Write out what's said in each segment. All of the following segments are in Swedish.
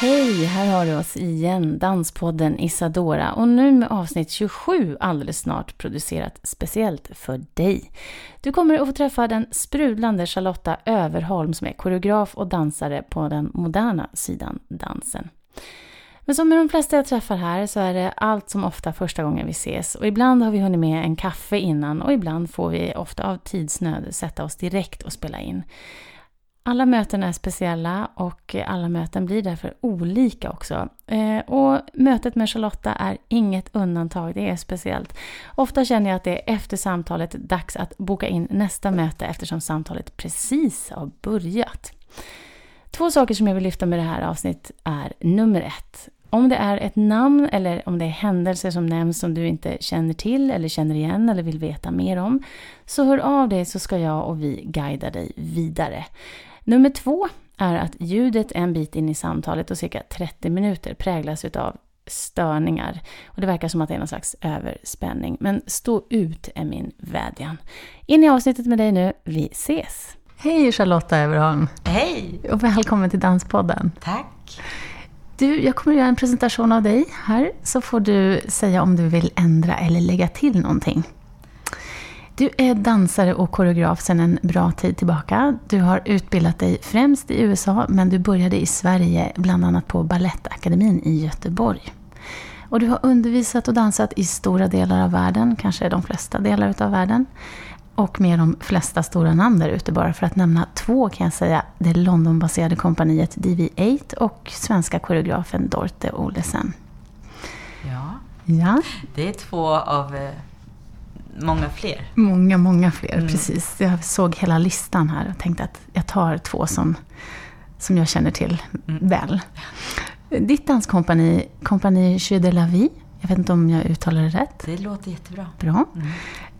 Hej, här har du oss igen, Danspodden Isadora och nu med avsnitt 27 alldeles snart producerat speciellt för dig. Du kommer att få träffa den sprudlande Charlotta Överholm som är koreograf och dansare på den moderna sidan dansen. Men som med de flesta jag träffar här så är det allt som ofta första gången vi ses och ibland har vi hunnit med en kaffe innan och ibland får vi ofta av tidsnöd sätta oss direkt och spela in. Alla möten är speciella och alla möten blir därför olika också. Eh, och mötet med Charlotta är inget undantag, det är speciellt. Ofta känner jag att det är efter samtalet dags att boka in nästa möte eftersom samtalet precis har börjat. Två saker som jag vill lyfta med det här avsnittet är nummer ett. Om det är ett namn eller om det är händelser som nämns som du inte känner till eller känner igen eller vill veta mer om, så hör av dig så ska jag och vi guida dig vidare. Nummer två är att ljudet en bit in i samtalet och cirka 30 minuter präglas av störningar. Och det verkar som att det är någon slags överspänning. Men stå ut är min vädjan. In i avsnittet med dig nu. Vi ses! Hej Charlotta Överholm! Hej! Och välkommen till Danspodden. Tack! Du, jag kommer att göra en presentation av dig här, så får du säga om du vill ändra eller lägga till någonting. Du är dansare och koreograf sedan en bra tid tillbaka. Du har utbildat dig främst i USA, men du började i Sverige, bland annat på Balettakademin i Göteborg. Och du har undervisat och dansat i stora delar av världen, kanske de flesta delar av världen. Och med de flesta stora namn där ute, bara för att nämna två kan jag säga. Det Londonbaserade kompaniet DV8 och svenska koreografen Dorte Olesen. Ja, Ja, det är två av eh, många fler. många, många fler. Mm. Precis. Jag såg hela listan här och tänkte att jag tar två som, som jag känner till Mm. väl. Ditt danskompani, Compagnie Jeu de la Vie, jag vet inte om jag uttalar det rätt. Det låter jättebra. Bra. Mm.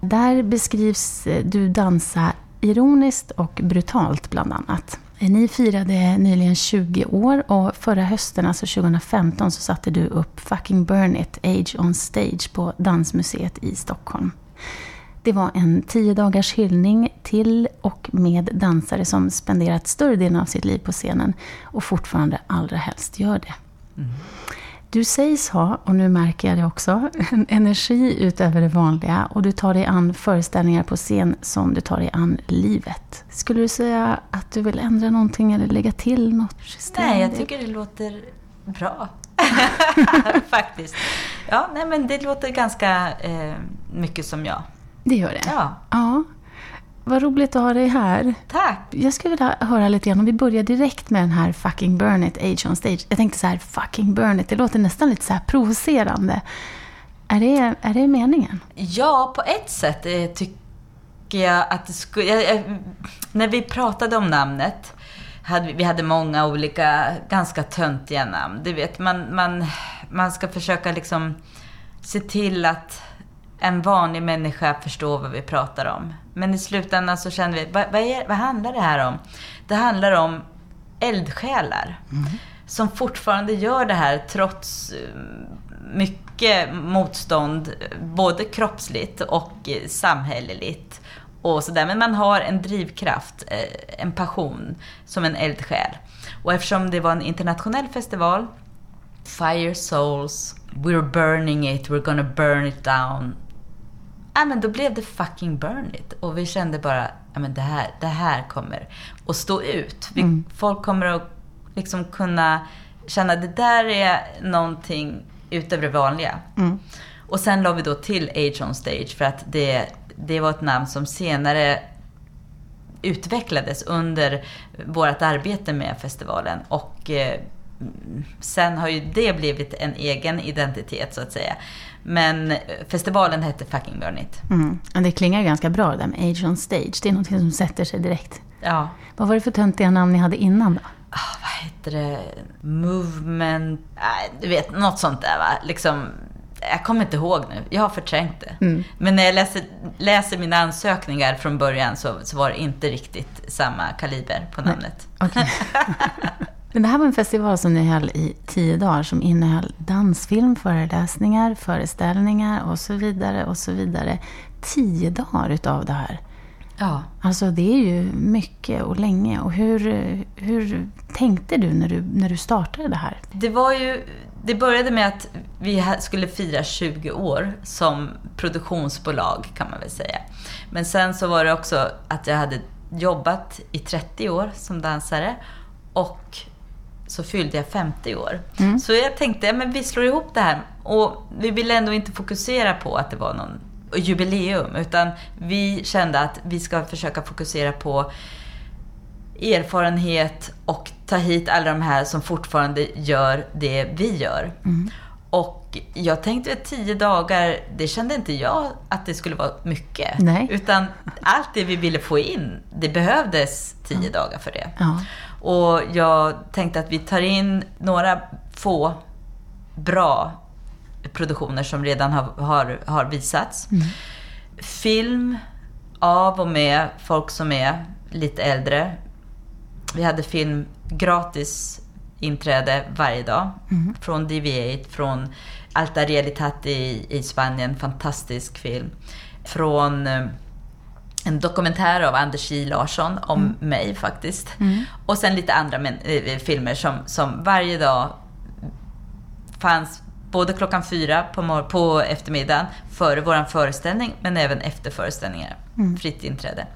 Där beskrivs eh, du dansa ironiskt och brutalt bland annat. Ni firade nyligen 20 år och förra hösten, alltså 2015, så satte du upp Fucking Burn It, Age on Stage på Dansmuseet i Stockholm. Det var en tio dagars hyllning till och med dansare som spenderat större delen av sitt liv på scenen och fortfarande allra helst gör det. Mm. Du sägs ha, och nu märker jag det också, en energi utöver det vanliga och du tar dig an föreställningar på scen som du tar dig an livet. Skulle du säga att du vill ändra någonting eller lägga till något? Nej, jag tycker det låter bra. Faktiskt. Ja, nej men det låter ganska eh, mycket som jag. Det gör det? Ja, Ja. Vad roligt att ha dig här. tack. Jag skulle vilja höra lite grann, om vi börjar direkt med den här Fucking Burn It, Age on Stage. Jag tänkte så här, Fucking Burn It, det låter nästan lite så här provocerande. Är det, är det meningen? Ja, på ett sätt eh, tycker jag att det skulle... När vi pratade om namnet, hade, vi- hade många olika ganska töntiga namn. Du vet, man, man, man ska försöka liksom se till att en vanlig människa förstår vad vi pratar om. Men i slutändan så känner vi, vad, vad, är, vad handlar det här om? Det handlar om eldsjälar. Som fortfarande gör det här trots mycket motstånd, både kroppsligt och eh, samhälleligt. Och sådär. Men man har en drivkraft, eh, en passion, som en eldsjäl. Och eftersom det var en internationell festival, Fire Souls, We're burning it, we're gonna burn it down. Ja, men då blev det fucking burn it. Och vi kände bara, ja men det här, det här kommer att stå ut. Vi, Mm. Folk kommer att liksom kunna känna att det där är någonting utöver det vanliga. Mm. Och sen la vi då till Age on Stage för att det, det var ett namn som senare utvecklades under vårt arbete med festivalen. Och eh, sen har ju det blivit en egen identitet så att säga. Men festivalen hette Fucking Burn It. Mm. Det klingar ganska bra det där med Age on Stage. Det är något som sätter sig direkt. Ja. Vad var det för töntiga namn ni hade innan då? ah, vad heter det, movement, du vet, något sånt där va. Liksom, jag kommer inte ihåg nu, jag har förträngt det. Mm. Men när jag läser, läser mina ansökningar från början så, så var det inte riktigt samma kaliber på namnet. Okej. Men det här var en festival som ni höll i tio dagar som innehöll dansfilm, föreläsningar, föreställningar och så vidare och så vidare. Tio dagar utav det här. Ja. Alltså det är ju mycket och länge. Och hur, hur tänkte du när, du när du startade det här? Det var ju, det började med att vi skulle fira 20 år som produktionsbolag kan man väl säga. Men sen så var det också att jag hade jobbat i 30 år som dansare och så fyllde jag 50 år. Mm. Så jag tänkte, ja, men vi slår ihop det här. Och vi ville ändå inte fokusera på att det var någon jubileum, utan vi kände att vi ska försöka fokusera på erfarenhet och ta hit alla de här som fortfarande gör det vi gör. Och jag tänkte att tio dagar, det kände inte jag att det skulle vara mycket. Nej. Utan allt det vi ville få in, det behövdes tio dagar för det. Ja. Och jag tänkte att vi tar in några få bra produktioner som redan har, har, har visats. Film av och med folk som är lite äldre. Vi hade film gratis inträde varje dag. Från DV8, från Alta Realitat i, i Spanien, fantastisk film. Från eh, en dokumentär av Anders J Larsson om mig faktiskt. Och sen lite andra men, eh, filmer som, som varje dag fanns både klockan fyra på, mor- på eftermiddagen före vår föreställning men även efter föreställningar. Fritt inträde.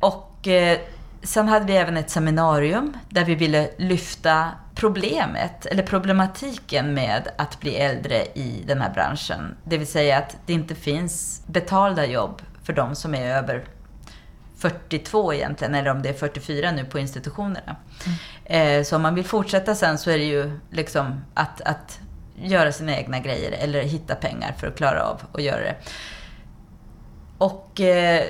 Och eh, sen hade vi även ett seminarium där vi ville lyfta problemet eller problematiken med att bli äldre i den här branschen. Det vill säga att det inte finns betalda jobb för de som är över 42 egentligen, eller om det är 44 nu på institutionerna. Eh, så om man vill fortsätta sen så är det ju liksom att, att göra sina egna grejer eller hitta pengar för att klara av att göra det. Och eh,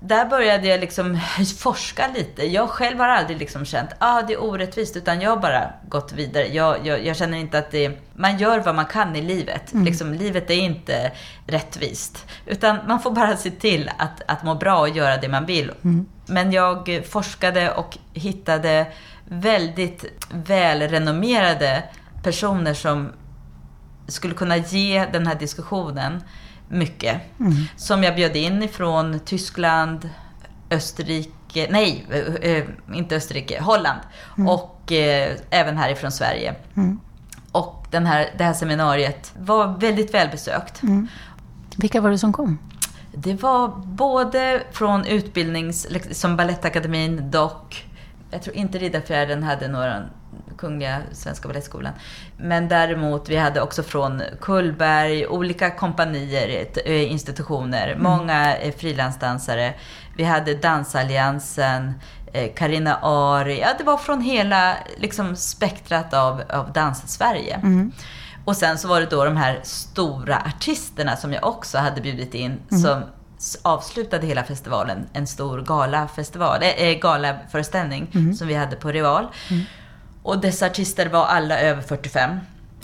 där började jag liksom forska lite. Jag själv har aldrig liksom känt att ah, det är orättvist, utan jag har bara gått vidare. Jag, jag, jag känner inte att det... Man gör vad man kan i livet. Liksom, livet är inte rättvist. Utan man får bara se till att, att må bra och göra det man vill. Men jag forskade och hittade väldigt välrenommerade personer som skulle kunna ge den här diskussionen mycket. Som jag bjöd in ifrån Tyskland, Österrike, nej, eh, eh, inte Österrike, Holland. Och eh, även härifrån Sverige. Och den här, det här seminariet var väldigt välbesökt. Vilka var det som kom? Det var både från utbildnings, som Balettakademin, DOC, jag tror inte Riddarfjärden hade några Kungliga Svenska Balettskolan. Men däremot, vi hade också från Kullberg, olika kompanier, eh, institutioner, många eh, frilansdansare. Vi hade Dansalliansen, eh, Karina Ari, ja det var från hela liksom, spektrat av, av Dans-Sverige. Och sen så var det då de här stora artisterna som jag också hade bjudit in som s- avslutade hela festivalen. En stor galafestival, äh, galaföreställning som vi hade på Rival. Och dessa artister var alla över 45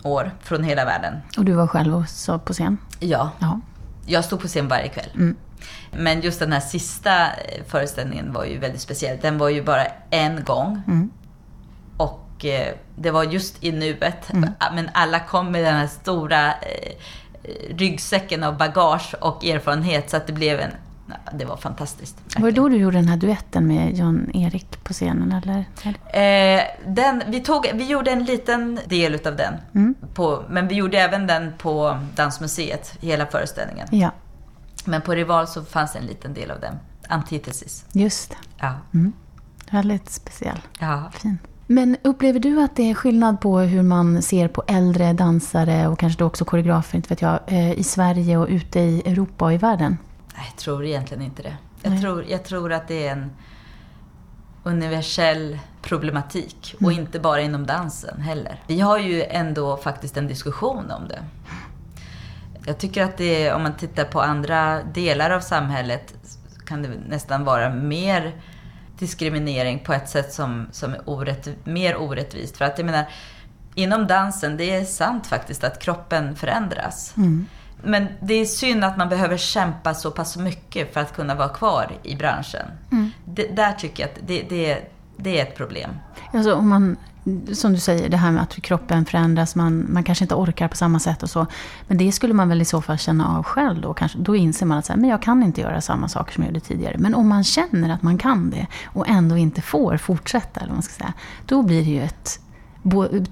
år från hela världen. Och du var själv också på scen? Ja, Ja. jag stod på scen varje kväll. Men just den här sista eh, föreställningen var ju väldigt speciell. Den var ju bara en gång. Och eh, det var just i nuet. Men alla kom med den här stora eh, ryggsäcken av bagage och erfarenhet. Så att det blev en... Det var fantastiskt. Var det då du gjorde den här duetten med John-Erik på scenen? Eller? Eh, den, vi, tog, vi gjorde en liten del utav den. På, men vi gjorde även den på Dansmuseet, hela föreställningen. Ja, Men på Rival så fanns en liten del av den. Antithesis. just. Ja. Väldigt speciell. ja. Fin. Men upplever du att det är skillnad på hur man ser på äldre dansare och kanske då också koreografer, inte vet jag, eh, i Sverige och ute i Europa och i världen? Jag tror egentligen inte det. Jag Nej. tror, jag tror att det är en universell problematik och inte bara inom dansen heller. Vi har ju ändå faktiskt en diskussion om det. Jag tycker att det, är- om man tittar på andra delar av samhället, kan det nästan vara mer diskriminering på ett sätt som, som är orätt, mer orättvist. För att jag menar, inom dansen, det är sant faktiskt att kroppen förändras. Mm. Men det är synd att man behöver kämpa så pass mycket för att kunna vara kvar i branschen. Mm. Det, där tycker jag att det, det, det är ett problem. Alltså om man, som du säger, det här med att kroppen förändras, man, man kanske inte orkar på samma sätt och så. Men det skulle man väl i så fall känna av själv då? Kanske, då inser man att så här, men jag kan inte göra samma saker som jag gjorde tidigare. Men om man känner att man kan det och ändå inte får fortsätta, eller vad man ska säga, då blir det ju ett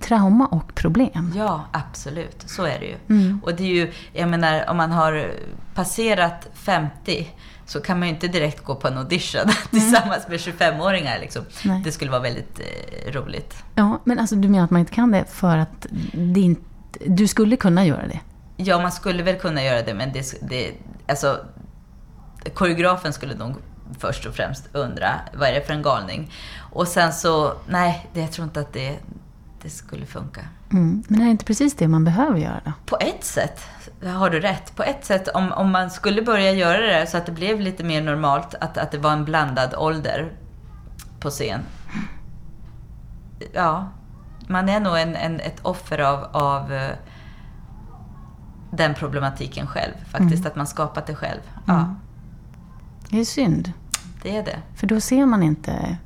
trauma och problem. Ja, absolut. Så är det ju. Mm. Och det är ju, jag menar, om man har passerat 50 så kan man ju inte direkt gå på en audition tillsammans med 25-åringar. Liksom. Nej. Det skulle vara väldigt eh, roligt. Ja, men alltså du menar att man inte kan det för att det inte, du skulle kunna göra det? Ja, man skulle väl kunna göra det, men det, det, alltså, koreografen skulle nog först och främst undra, vad är det för en galning? Och sen så, nej, det, jag tror inte att det, det skulle funka. Mm. Men är det inte precis det man behöver göra då? På ett sätt har du rätt. På ett sätt, om, om man skulle börja göra det så att det blev lite mer normalt, att, att det var en blandad ålder på scen. Ja, man är nog en, en, ett offer av, av eh, den problematiken själv. Faktiskt, att man skapat det själv. Ja, Mm. Det är synd. det är det. För då ser man inte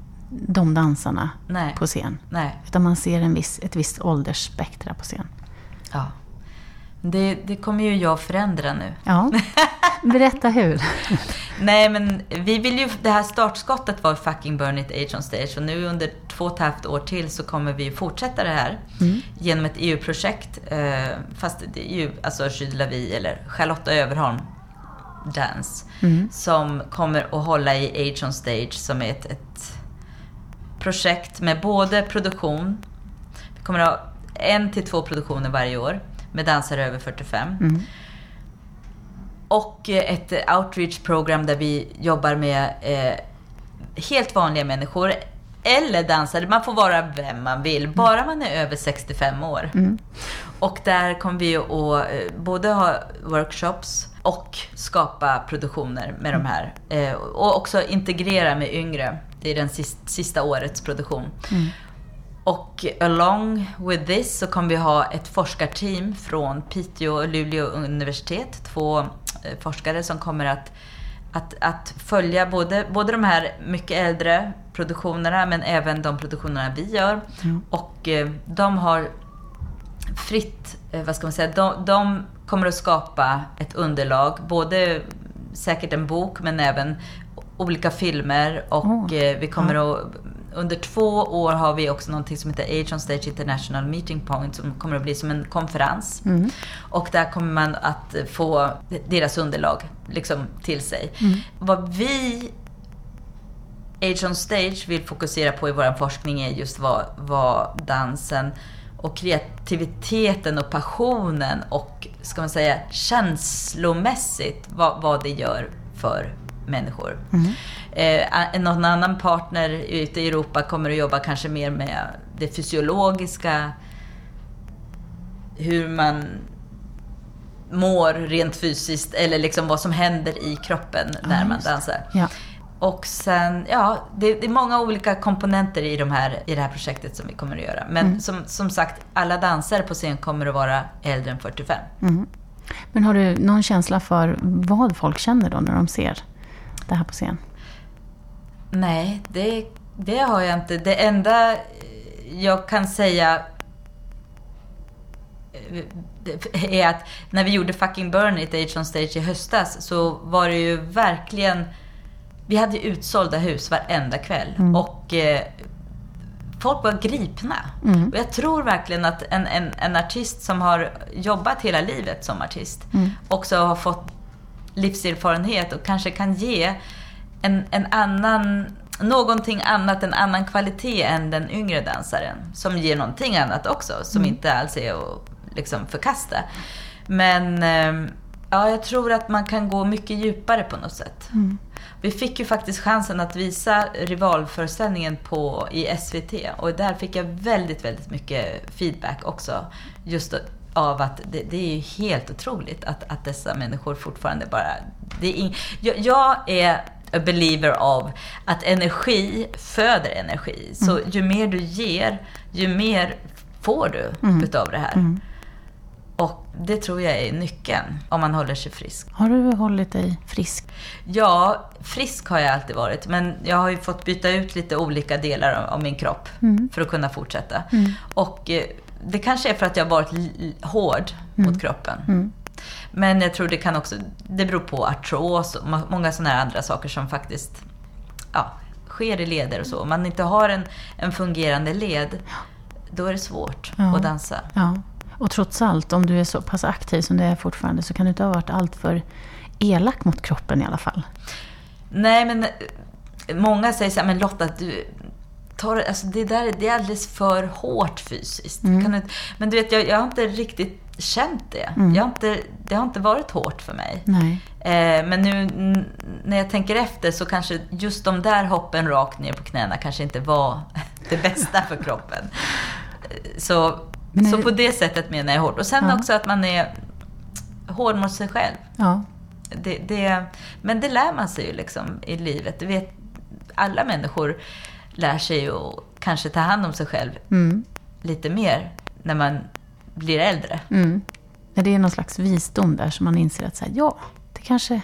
de dansarna Nej, på scen. nej. Utan man ser en viss, ett visst åldersspektra på scen. Ja. Det, det kommer ju jag förändra nu. Ja, berätta hur. Nej, men vi vill ju... Det här startskottet var Fucking Burn It Age on Stage och nu under två och ett halvt år till så kommer vi fortsätta det här Mm. genom ett EU-projekt. Eh, fast det är ju alltså Jules Lavie eller Charlotta Överholm Dance Mm. som kommer att hålla i Age on Stage som är ett, ett projekt med både produktion, vi kommer att ha en till två produktioner varje år med dansare över 45. Mm. Och eh, ett eh, outreach-program där vi jobbar med eh, helt vanliga människor eller dansare. Man får vara vem man vill, bara man är över 65 år. Mm. Och där kommer vi att eh, både ha workshops och skapa produktioner med de här. Eh, och också integrera med yngre. Det är den sista, sista årets produktion. Mm. Och along with this så kommer vi ha ett forskarteam från Piteå och Luleå universitet. Två eh, forskare som kommer att, att, att följa både, både de här mycket äldre produktionerna men även de produktionerna vi gör. Mm. Och eh, de har fritt, eh, vad ska man säga, de, de kommer att skapa ett underlag. Både säkert en bok men även olika filmer och eh, vi kommer att under två år har vi också någonting som heter Age on Stage International Meeting Point som kommer att bli som en konferens. Mm. Och där kommer man att få deras underlag liksom, till sig. Mm. Vad vi Age on Stage vill fokusera på i vår forskning är just vad, vad dansen och kreativiteten och passionen och ska man säga känslomässigt vad, vad det gör för människor. Mm. Eh, någon annan partner ute i Europa kommer att jobba kanske mer med det fysiologiska, hur man mår rent fysiskt eller liksom vad som händer i kroppen när Ja, man dansar. Ja. Och sen, ja, det, det är många olika komponenter i, de här, i det här projektet som vi kommer att göra. Men Mm. som, som sagt, alla dansare på scen kommer att vara äldre än 45. Mm. Men har du någon känsla för vad folk känner då när de ser det här på scen? Nej, det, det har jag inte. Det enda jag kan säga eh, är att när vi gjorde Fucking Burn It Age on Stage i höstas så var det ju verkligen... Vi hade utsålda hus varenda kväll. Mm. Och eh, folk var gripna. Mm. Och jag tror verkligen att en, en, en artist som har jobbat hela livet som artist Mm. också har fått livserfarenhet och kanske kan ge en, en annan, någonting annat, en annan kvalitet än den yngre dansaren. Som ger någonting annat också, som Mm. inte alls är att liksom förkasta. Men eh, ja, jag tror att man kan gå mycket djupare på något sätt. Mm. Vi fick ju faktiskt chansen att visa rivalföreställningen på, i SVT och där fick jag väldigt, väldigt mycket feedback också. Just av att det, det är ju helt otroligt att, att dessa människor fortfarande bara... Det är ing, jag, jag är a believer av att energi föder energi. Så ju mer du ger, ju mer får du Mm. utav det här. Och det tror jag är nyckeln om man håller sig frisk. Har du hållit dig frisk? Ja, frisk har jag alltid varit, men jag har ju fått byta ut lite olika delar av- min kropp Mm. för att kunna fortsätta. Och eh, det kanske är för att jag har varit hård Mm. mot kroppen. Men jag tror det kan också, det beror på artros och många sådana här andra saker som faktiskt ja, sker i leder och så. Om man inte har en, en fungerande led, då är det svårt Ja. att dansa. Ja. Och trots allt, om du är så pass aktiv som du är fortfarande, så kan du inte ha varit alltför elak mot kroppen i alla fall. Nej, men många säger så här, men Lotta, du tar, alltså det där det är alldeles för hårt fysiskt. Kan du, men du vet, jag, jag har inte riktigt känt det. Jag har inte, det har inte varit hårt för mig. Eh, men nu när jag tänker efter så kanske just de där hoppen rakt ner på knäna kanske inte var det bästa för kroppen. Eh, Så, Men så det- på det sättet menar jag hårt. Och sen Ja. också att man är hård mot sig själv. Ja. Det, det, men det lär man sig ju liksom i livet. Du vet, alla människor lär sig att kanske ta hand om sig själv Mm. lite mer när man blir äldre. Mm. Det är någon slags visdom där som man inser att så här, ja, det kanske,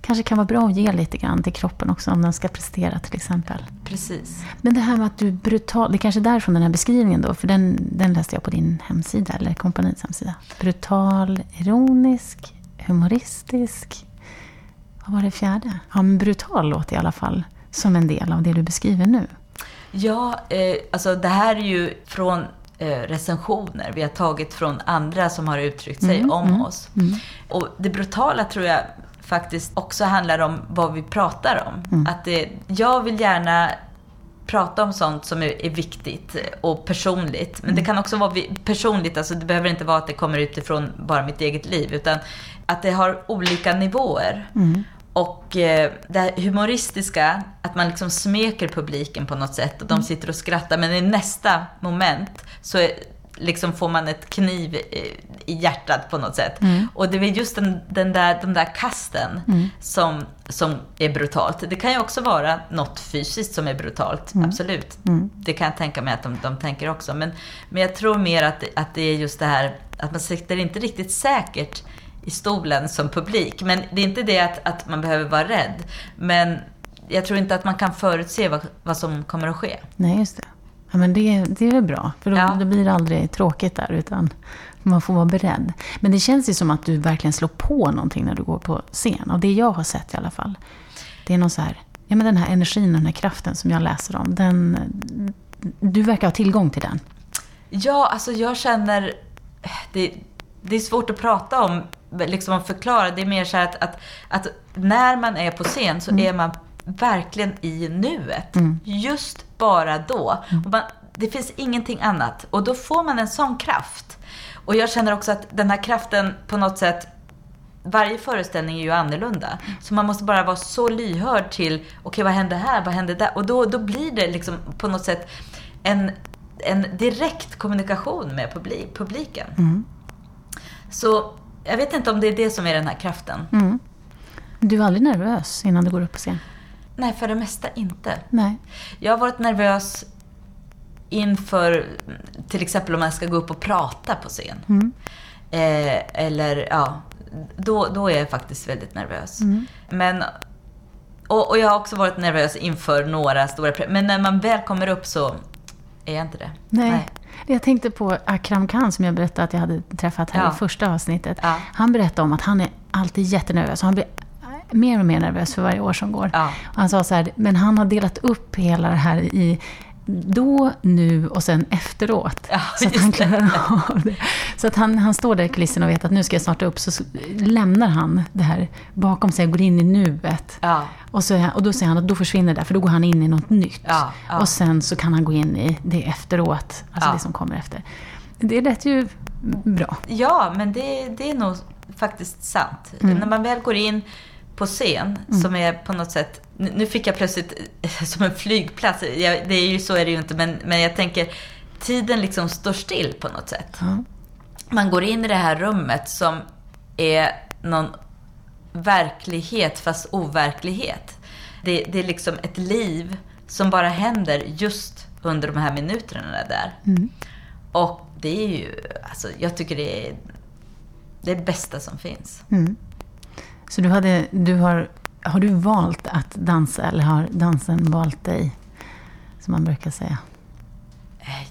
kanske kan vara bra att ge lite grann till kroppen också om den ska prestera till exempel. Precis. Men det här med att du brutal, det är kanske är därifrån den här beskrivningen då, för den, den läste jag på din hemsida, eller kompaniets hemsida. Brutal, ironisk, humoristisk. Vad var det fjärde? Ja, men brutal låter i alla fall som en del av det du beskriver nu. Ja, eh, alltså det här är ju från eh, recensioner vi har tagit från andra som har uttryckt sig Mm, om mm, oss. Och det brutala tror jag faktiskt också handlar om vad vi pratar om. Mm. Att det, jag vill gärna prata om sånt som är, är viktigt och personligt. Men Mm. det kan också vara personligt, alltså det behöver inte vara att det kommer utifrån bara mitt eget liv, utan att det har olika nivåer. Mm. Och eh, det humoristiska, att man liksom smeker publiken på något sätt och de sitter och skrattar, men i nästa moment så är, liksom får man ett kniv i, i hjärtat på något sätt. Och det är just den, den där, de där kasten som, som är brutalt. Det kan ju också vara något fysiskt som är brutalt, absolut. Det kan jag tänka mig att de, de tänker också. Men, men jag tror mer att, att det är just det här att man sitter inte riktigt säkert i stolen som publik. Men det är inte det att, att man behöver vara rädd. Men jag tror inte att man kan förutse vad, vad som kommer att ske. Nej, just det. Ja, men det, det är väl bra, för då, Ja. då blir det aldrig tråkigt där, utan man får vara beredd. Men det känns ju som att du verkligen slår på någonting när du går på scen, och det jag har sett i alla fall. Det är någon så här, ja men den här energin och den här kraften som jag läser om, den, du verkar ha tillgång till den. Ja, alltså jag känner... Det, det är svårt att prata om, liksom förklara. Det är mer så att, att, att när man är på scen så är man verkligen i nuet. Just bara då. Och man, det finns ingenting annat. Och då får man en sån kraft. Och jag känner också att den här kraften på något sätt varje föreställning är ju annorlunda. Så man måste bara vara så lyhörd till, okej vad händer här, vad händer där? Och då, då blir det liksom på något sätt en, en direkt kommunikation med publik, publiken. Så jag vet inte om det är det som är den här kraften. Mm. Du är aldrig nervös innan du går upp på scen? Nej, för det mesta inte. Nej. Jag har varit nervös inför, till exempel om man ska gå upp och prata på scen. Mm. Eh, eller ja, då, då är jag faktiskt väldigt nervös. Mm. Men, och, och jag har också varit nervös inför några stora Men när man väl kommer upp så är jag inte det. Nej. Jag tänkte på Akram Khan som jag berättade att jag hade träffat här Ja. i första avsnittet. Ja. Han berättade om att han är alltid jättenervös. Han blir mer och mer nervös för varje år som går. Ja. Han sa så här, men han har delat upp hela det här i då, nu och sen efteråt. Ja, så att han klarar av det. Så att han, han står där i kulissen och vet att nu ska jag starta upp. Så lämnar han det här bakom sig och går in i nuet. Ja. Och, så, och då säger han att då försvinner det, för då går han in i något nytt. Ja. Och sen så kan han gå in i det efteråt, alltså det som kommer efter. Det lät ju bra. Ja, men det, det är nog faktiskt sant. Mm. När man väl går in på scen, som är på något sätt... Nu fick jag plötsligt som en flygplats. Jag, det är ju så är det ju inte, men, men jag tänker tiden liksom står still på något sätt. Ja. Man går in i det här rummet som är någon verklighet fast overklighet. Det, det är liksom ett liv som bara händer just under de här minuterna där. Mm. Och det är ju, alltså jag tycker det är det bästa som finns. Mm. Så du, hade, du har, har du valt att dansa eller har dansen valt dig? Som man brukar säga. Eh,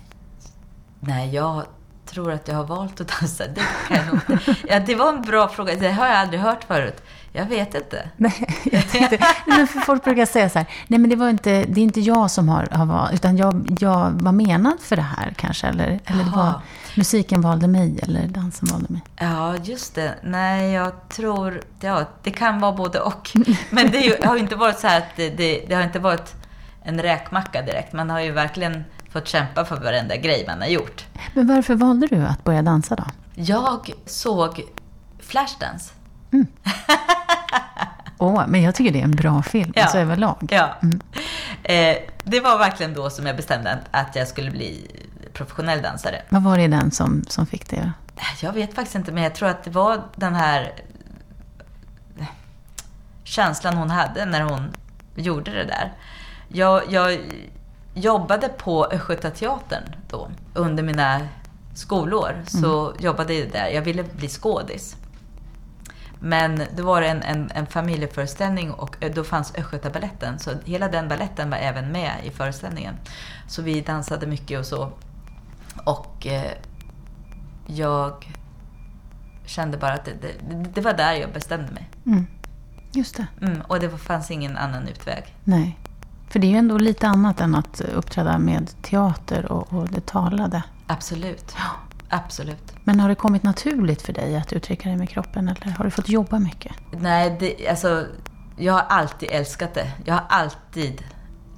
Nej, jag tror att jag har valt att dansa. Det kan jag nog inte. Ja, det var en bra fråga. Det har jag aldrig hört förut. Jag vet inte. Nej, jag tänkte, men folk brukar säga så här, nej men det, var inte, det är inte jag som har, har valt, utan jag, jag var menad för det här kanske, eller, eller det var. Musiken valde mig, eller dansen valde mig. Ja, just det. Nej, jag tror... Ja, det kan vara både och. Men det, ju, har inte varit så här att det, det, det har inte varit en räkmacka direkt. Man har ju verkligen fått kämpa för varenda grej man har gjort. Men varför valde du att börja dansa då? Jag såg Flashdance. Åh, men jag tycker det är en bra film, Ja. alltså överlag. Ja. Eh, det var verkligen då som jag bestämde att jag skulle bli professionell dansare. Vad var det den som, som fick det? Jag vet faktiskt inte, men jag tror att det var den här eh, känslan hon hade när hon gjorde det där. Jag, jag jobbade på Östgötateatern då, under mina skolår. Så jobbade jag där. Jag ville bli skådis. Men då var det en, en, en familjeföreställning och då fanns Östgötabaletten. Så hela den baletten var även med i föreställningen. Så vi dansade mycket och så. Och eh, jag kände bara att det, det, det var där jag bestämde mig. Mm. Just det. Mm, och det fanns ingen annan utväg. Nej. För det är ju ändå lite annat än att uppträda med teater och, och det talade. Absolut. Ja. Absolut. Men har det kommit naturligt för dig att uttrycka dig med kroppen eller har du fått jobba mycket? Nej, det, alltså, jag har alltid älskat det. Jag har alltid,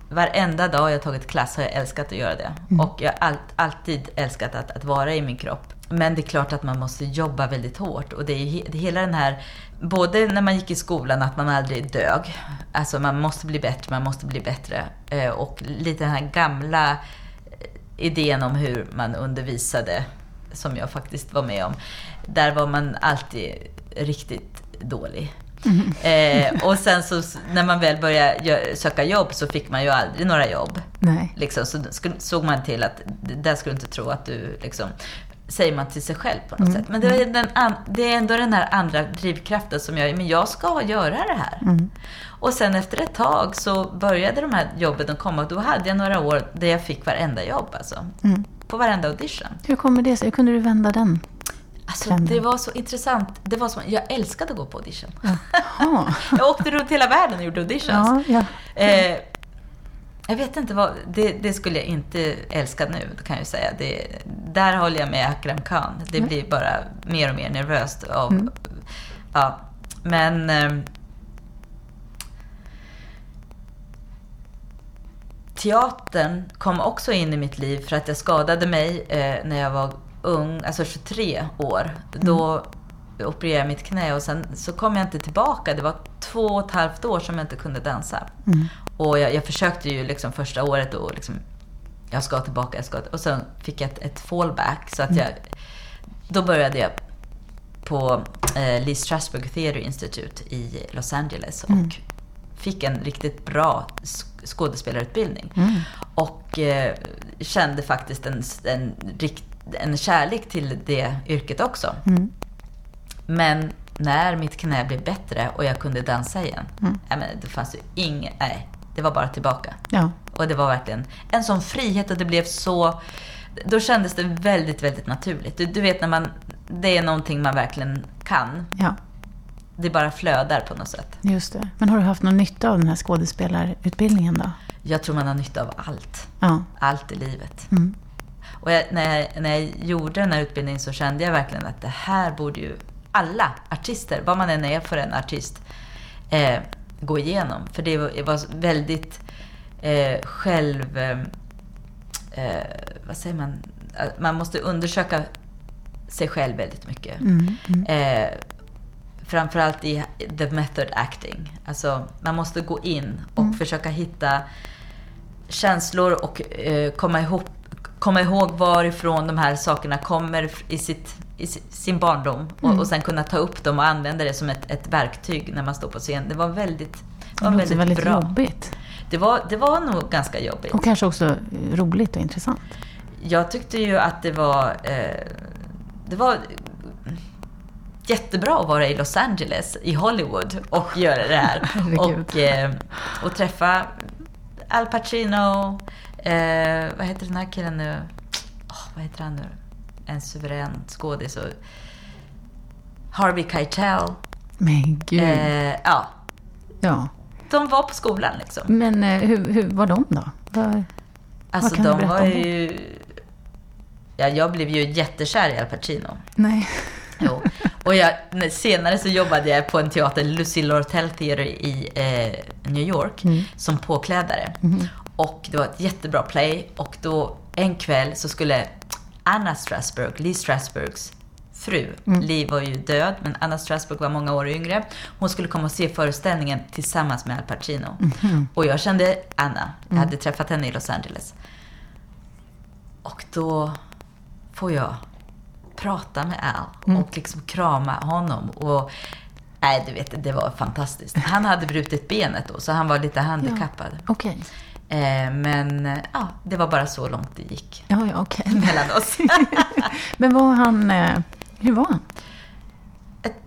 varenda dag jag tagit klass har jag älskat att göra det. Och jag har all, alltid älskat att, att vara i min kropp. Men det är klart att man måste jobba väldigt hårt. Och det är, he- det är hela den här, både när man gick i skolan, att man aldrig dög. Alltså man måste bli bättre, man måste bli bättre. Eh, Och lite den här gamla eh, idén om hur man undervisade, som jag faktiskt var med om. Där var man alltid riktigt dålig. Eh, och sen så när man väl började söka jobb så fick man ju aldrig några jobb. Nej. Liksom, så såg man till att det där skulle du inte tro att du liksom, säger man till sig själv på något sätt. Men det, är den an, det är ändå den här andra drivkraften som gör, men jag ska göra det här. Mm. Och sen efter ett tag så började de här jobben att komma och då hade jag några år där jag fick varenda jobb alltså. Mm. På varenda audition. Hur kommer det sig? Hur kunde du vända den? Alltså det var så intressant. Det var som, jag älskade att gå på audition. Jag åkte runt hela världen och gjorde auditions. Ja, ja. Eh, jag vet inte vad, det, det skulle jag inte älska nu kan jag säga. Det, där håller jag med Akram Khan. Det Mm. blir bara mer och mer nervöst. Av, ja, men... ehm, teatern kom också in i mitt liv för att jag skadade mig eh, när jag var ung, alltså 23 år. Då opererade jag mitt knä och sen så kom jag inte tillbaka. Det var två och ett halvt år som jag inte kunde dansa. Mm. Och jag, jag försökte ju liksom första året och liksom, jag ska tillbaka, jag ska Och sen fick jag ett, ett fallback. Så att jag, då började jag på eh, Lee Strasberg Theatre Institute i Los Angeles och fick en riktigt bra sk- skådespelarutbildning. Mm. Och eh, kände faktiskt en, en, rikt, en kärlek till det yrket också. Mm. Men när mitt knä blev bättre och jag kunde dansa igen, Mm. nej, men det fanns ju inget, nej, det var bara tillbaka. Ja. Och det var verkligen en sån frihet och det blev så... Då kändes det väldigt, väldigt naturligt. Du, du vet när man... Det är någonting man verkligen kan. ja, Det bara flödar på något sätt. just det. Men har du haft någon nytta av den här skådespelarutbildningen då? Jag tror man har nytta av allt. Ja. Allt i livet. Mm. Och jag, när, jag, när jag gjorde den här utbildningen så kände jag verkligen att det här borde ju alla artister, vad man än är för en artist, eh, gå igenom. För det var, väldigt eh, själv... Eh, eh, vad säger man? Man måste undersöka sig själv väldigt mycket. Mm. Mm. Eh, framförallt i the method acting. Alltså, man måste gå in och försöka hitta känslor och eh, komma, ihop, komma ihåg varifrån de här sakerna kommer i, sitt, i si- sin barndom. Och, och sen kunna ta upp dem och använda det som ett, ett verktyg när man står på scen. Det var väldigt... Det låter väldigt bra. jobbigt. Det var, det var nog ganska jobbigt. Och kanske också roligt och intressant. Jag tyckte ju att det var... Eh, det var jättebra att vara i Los Angeles, i Hollywood, och göra det här. och, eh, och träffa Al Pacino, eh, vad heter den här killen nu? Oh, vad heter han nu? En suverän skådis. Harvey Keitel. Men gud. Eh, ja. Ja. De var på skolan liksom. Men eh, hur, hur var de då? Var, alltså de var ju... Ja, jag blev ju jättekär i Al Pacino. Nej. Jo. Och jag, senare så jobbade jag på en teater, Lucy Lortel Theater i eh, New York, mm. som påklädare. Mm. Och det var ett jättebra play. Och då en kväll så skulle Anna Strasberg, Lee Strasbergs fru, mm. Lee var ju död, men Anna Strasberg var många år yngre. Hon skulle komma och se föreställningen tillsammans med Al Pacino. Mm. Och jag kände Anna, jag mm. hade träffat henne i Los Angeles. Och då får jag prata med Al mm. och liksom krama honom. Och, nej, du vet, det var fantastiskt. Han hade brutit benet då, så han var lite handikappad. Ja, okay. Eh, men ja, det var bara så långt det gick ja, ja, okay. mellan oss. men var han, eh, hur var han?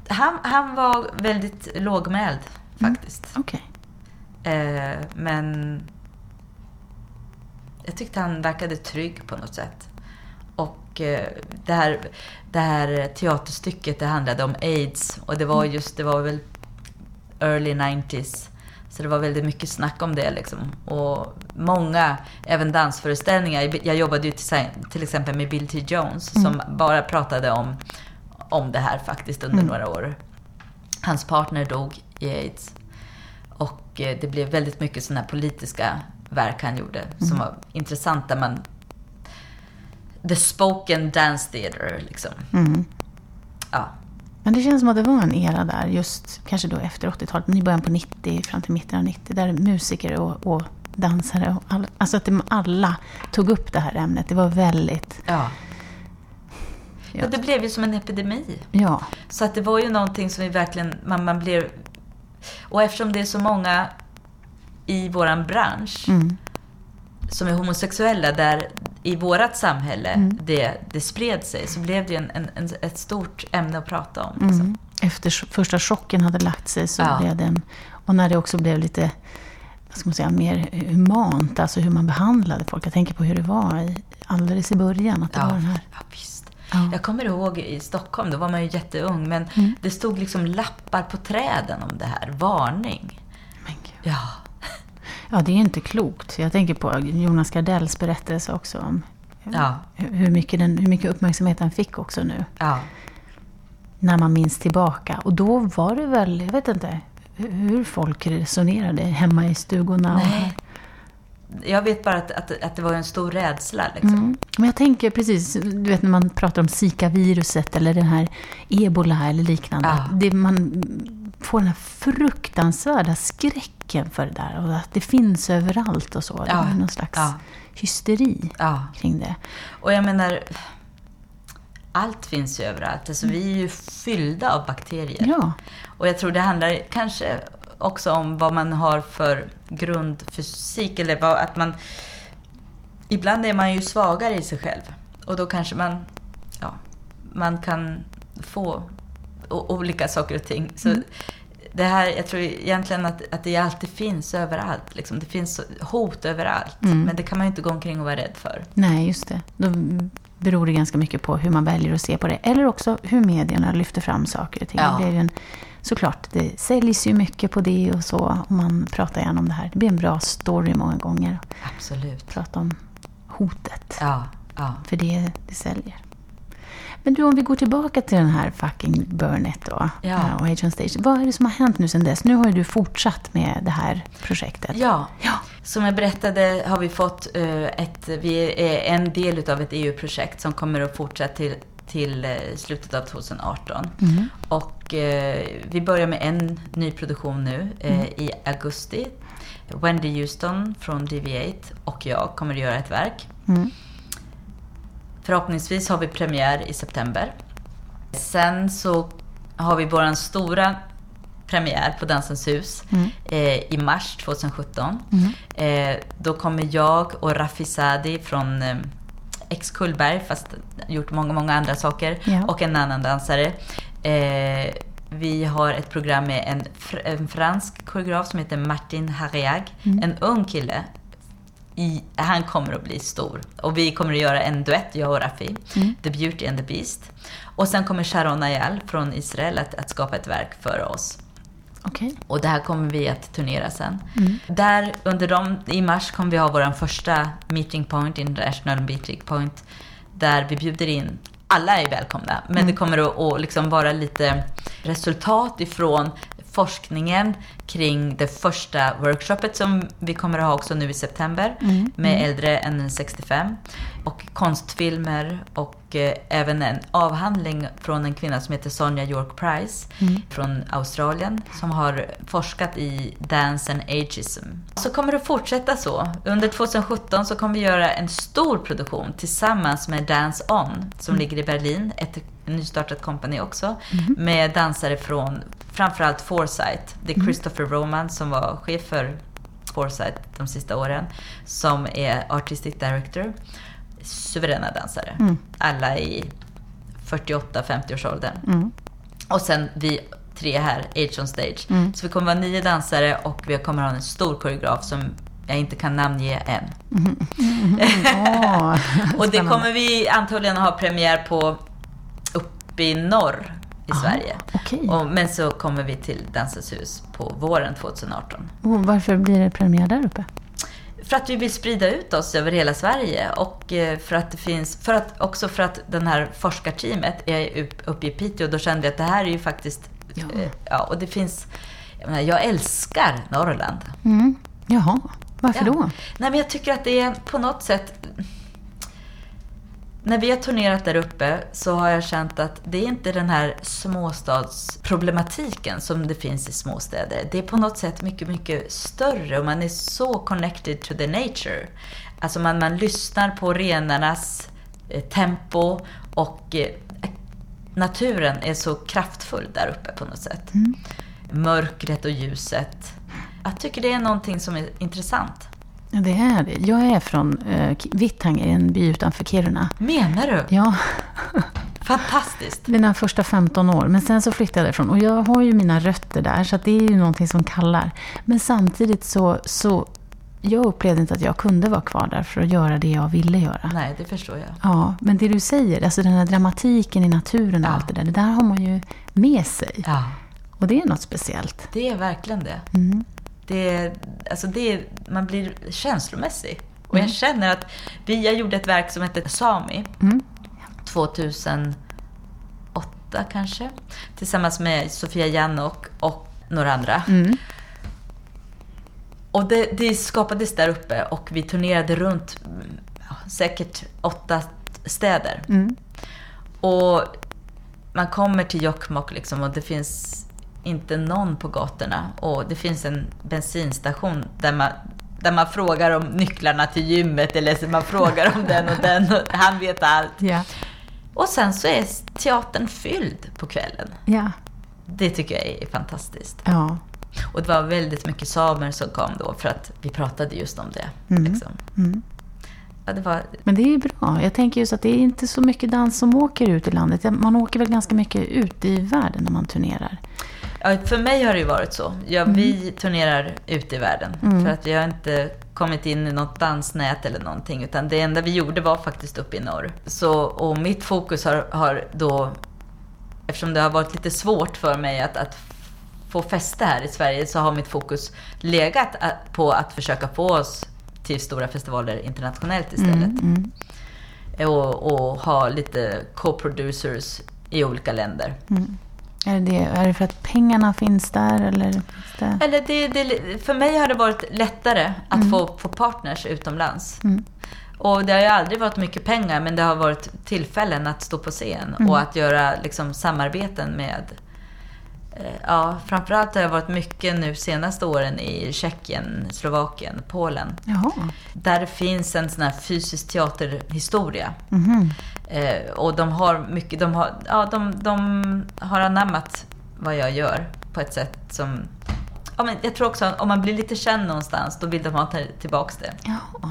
Han? Han var väldigt lågmäld mm. faktiskt. Mm, okay. Eh, men jag tyckte han verkade trygg på något sätt. Och det här, det här teaterstycket det handlade om aids och det var mm. just, det var väl early 90s. Så det var väldigt mycket snack om det liksom. Och många, även dansföreställningar. Jag jobbade ju till, till exempel med Bill T. Jones mm. som bara pratade om, om det här faktiskt under mm. några år. Hans partner dog i aids. Och eh, det blev väldigt mycket sådana politiska verk han gjorde mm. som var intressanta. Man the spoken dance theater. Liksom. Mm. Ja. Men det känns som att det var en era där, just kanske då efter 80-talet, men i början på 90, fram till mitten av 90, där musiker och, och dansare, och alla, alltså att de alla tog upp det här ämnet. Det var väldigt... Ja. Ja, det blev ju som en epidemi. Ja. Så att det var ju någonting som vi verkligen, man, man blev... Och eftersom det är så många i våran bransch mm. Som är homosexuella, där i vårt samhälle mm. det, det spred sig, så blev det en, en, en, ett stort ämne att prata om. Liksom. Mm. Efter första chocken hade lagt sig så ja. blev det en... Och när det också blev lite vad ska man säga, mer humant, alltså hur man behandlade folk. Jag tänker på hur det var i, alldeles i början. Att det ja, var den här... ja, visst. Ja. Jag kommer ihåg i Stockholm, då var man ju jätteung, men mm. det stod liksom lappar på träden om det här. Varning. Ja. Ja, det är inte klokt. Jag tänker på Jonas Gardells berättelse också om ja. hur, mycket den, hur mycket uppmärksamhet han fick också nu. Ja. När man minns tillbaka. Och då var det väl, jag vet inte, hur folk resonerade hemma i stugorna. Nej. Jag vet bara att, att, att, det var en stor rädsla. Liksom. Mm. Men jag tänker precis, du vet när man pratar om Zika-viruset eller den här ebola eller liknande. Ja. Det, man får den här fruktansvärda skräcken för det där. Och att det finns överallt och så. Ja. Det är någon slags ja. hysteri ja. kring det. Och jag menar, allt finns ju överallt. Alltså, vi är ju fyllda av bakterier. Ja. Och jag tror det handlar kanske också om vad man har för grundfysik. Eller vad, att man... Ibland är man ju svagare i sig själv. Och då kanske man, ja, man kan få olika saker och ting. Så mm. Det här, jag tror egentligen att, att det alltid finns överallt. Liksom. Det finns hot överallt. Mm. Men det kan man ju inte gå omkring och vara rädd för. Nej, just det. Då beror det ganska mycket på hur man väljer att se på det. Eller också hur medierna lyfter fram saker och ting. Ja. Det är en, såklart, det säljs ju mycket på det och så. Och man pratar gärna om det här. Det blir en bra story många gånger. Absolut. Prata om hotet. Ja, ja. För det, det säljer. Men du, om vi går tillbaka till den här fucking Burnett då, ja. Eh, och Agent Station. Vad är det som har hänt nu sedan dess? Nu har ju du fortsatt med det här projektet. Ja, ja. som jag berättade har vi fått uh, ett, vi är en del av ett EU-projekt som kommer att fortsätta till till uh, slutet av 2018. Mm. Och vi börjar med en ny produktion nu mm. i augusti. Wendy Houston från DV8 och jag kommer att göra ett verk. Mm. Förhoppningsvis har vi premiär i september. Sen så har vi vår stora premiär på Dansens hus Mm. eh, i mars 2017. Eh, då kommer jag och Rafi Sadi från eh, ex Kullberg, fast gjort många, många andra saker, Ja. och en annan dansare. Eh, vi har ett program med en, fr- en fransk koreograf som heter Martin Hariag, Mm. en ung kille. I, han kommer att bli stor. Och vi kommer att göra en duett, jag och Rafi. Mm. The Beauty and the Beast. Och sen kommer Sharon Ayal från Israel att, att skapa ett verk för oss. Okej. Och det här kommer vi att turnera sen. Mm. Där under dem, i mars kommer vi ha vår första meeting point, International Meeting Point, där vi bjuder in alla är välkomna, men det kommer att, att liksom vara lite resultat ifrån forskningen kring det första workshoppet som vi kommer att ha också nu i september Mm. med äldre än 65. Och konstfilmer och eh, även en avhandling från en kvinna som heter Sonja York Price Mm. från Australien som har forskat i dance and ageism. Så kommer det fortsätta så. Under 2017 så kommer vi göra en stor produktion tillsammans med Dance On som ligger i Berlin, ett nystartat kompani också, med dansare från framförallt Foresight. Det är Christopher Roman som var chef för Foresight de sista åren, som är Artistic Director. Suveräna dansare. Mm. Alla i 48-50-årsåldern. Mm. Och sen vi tre här, Age on Stage. Mm. Så vi kommer vara nio dansare och vi kommer ha en stor koreograf som jag inte kan namnge än. Åh, Och det kommer vi antagligen ha premiär på uppe i norr i Aha, Sverige. okej. Och, men så kommer vi till Dansens hus på våren 2018. Och varför blir det premiär där uppe? För att vi vill sprida ut oss över hela Sverige och eh, för att det finns, för att, också för att den här forskarteamet är upp- uppe i Piteå. Då kände jag att det här är ju faktiskt, Ja. eh, ja och det finns, jag, menar, jag älskar Norrland. Mm. Jaha, varför Ja. då? Nej, men jag tycker att det är på något sätt... När vi har turnerat där uppe så har jag känt att det är inte den här småstadsproblematiken som det finns i småstäder. Det är på något sätt mycket, mycket större och man är så connected to the nature. Alltså man, man lyssnar på renarnas eh, tempo och eh, naturen är så kraftfull där uppe på något sätt. Mörkret och ljuset. Jag tycker det är någonting som är intressant. Det är det. Jag är från eh, Vittangi, en by utanför Kiruna. Menar du? Ja, Fantastiskt. mina första 15 år. Men sen så flyttade jag därifrån. Och jag har ju mina rötter där, så det är ju någonting som kallar. Men samtidigt så, så jag upplevde inte att jag kunde vara kvar där för att göra det jag ville göra. Nej, det förstår jag. Ja, men det du säger, alltså den här dramatiken i naturen och Ja. allt det där, det där har man ju med sig. Ja, Och det är något speciellt. det är verkligen det. Mm. Det, alltså det man blir känslomässig. Och jag känner att vi, jag gjorde ett verk som hette Sami Mm. 2008 kanske. Tillsammans med Sofia Jannok och några andra. Mm. Och det, det skapades där uppe och vi turnerade runt mm, säkert åtta städer. Mm. Och man kommer till Jokkmokk liksom och det finns inte någon på gatorna. Och det finns en bensinstation där man, där man frågar om nycklarna till gymmet eller så man frågar om den och den och han vet allt. Ja. Och sen så är teatern fylld på kvällen. Ja. Det tycker jag är fantastiskt. Ja. Och det var väldigt mycket samer som kom då för att vi pratade just om det. Mm. Liksom. Mm. Ja, det var, Men det är bra. Jag tänker just att det är inte så mycket dans som åker ut i landet. Man åker väl ganska mycket ut i världen när man turnerar. Ja, för mig har det ju varit så. Ja, Vi turnerar ute i världen. Mm. För att vi har inte kommit in i något dansnät eller någonting. Utan det enda vi gjorde var faktiskt uppe i norr. Så, och mitt fokus har, har då, eftersom det har varit lite svårt för mig att, att få fäste här i Sverige, så har mitt fokus legat att- på att försöka få oss till stora festivaler internationellt istället. Mm, mm, Och, och ha lite co-producers i olika länder. mm. Är, det, är det för att pengarna finns där eller? Finns det? Eller det, det, för mig har det varit lättare att få, få partners utomlands. Mm. Och det har ju aldrig varit mycket pengar, men det har varit tillfällen att stå på scen Mm. och att göra liksom, samarbeten med... eh, Ja, framförallt har jag varit mycket nu senaste åren i Tjeckien, Slovakien, Polen. Jaha. Där finns en sån här fysisk teaterhistoria. Mhm. Eh, och de har mycket, de har, ja, de, de har anammat vad jag gör på ett sätt som... Ja, men jag tror också att om man blir lite känd någonstans, då vill de ha tillbaka det. Ja,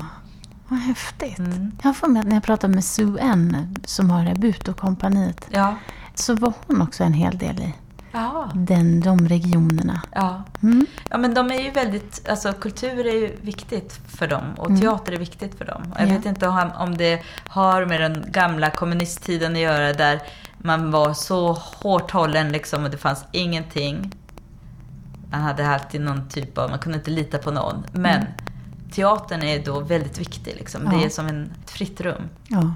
vad häftigt. Mm. Jag får med när jag pratade med Sue N, som har Rebuto-kompaniet, ja. så var hon också en hel del i den, de regionerna. Ja. Mm. ja, men de är ju väldigt... Alltså kultur är ju viktigt för dem och mm. teater är viktigt för dem. Jag ja. vet inte om det har med den gamla kommunisttiden att göra där man var så hårt hållen liksom och det fanns ingenting. Man hade alltid någon typ av, man kunde inte lita på någon. Men mm. teatern är då väldigt viktig liksom. Ja. Det är som en, ett fritt rum. Ja,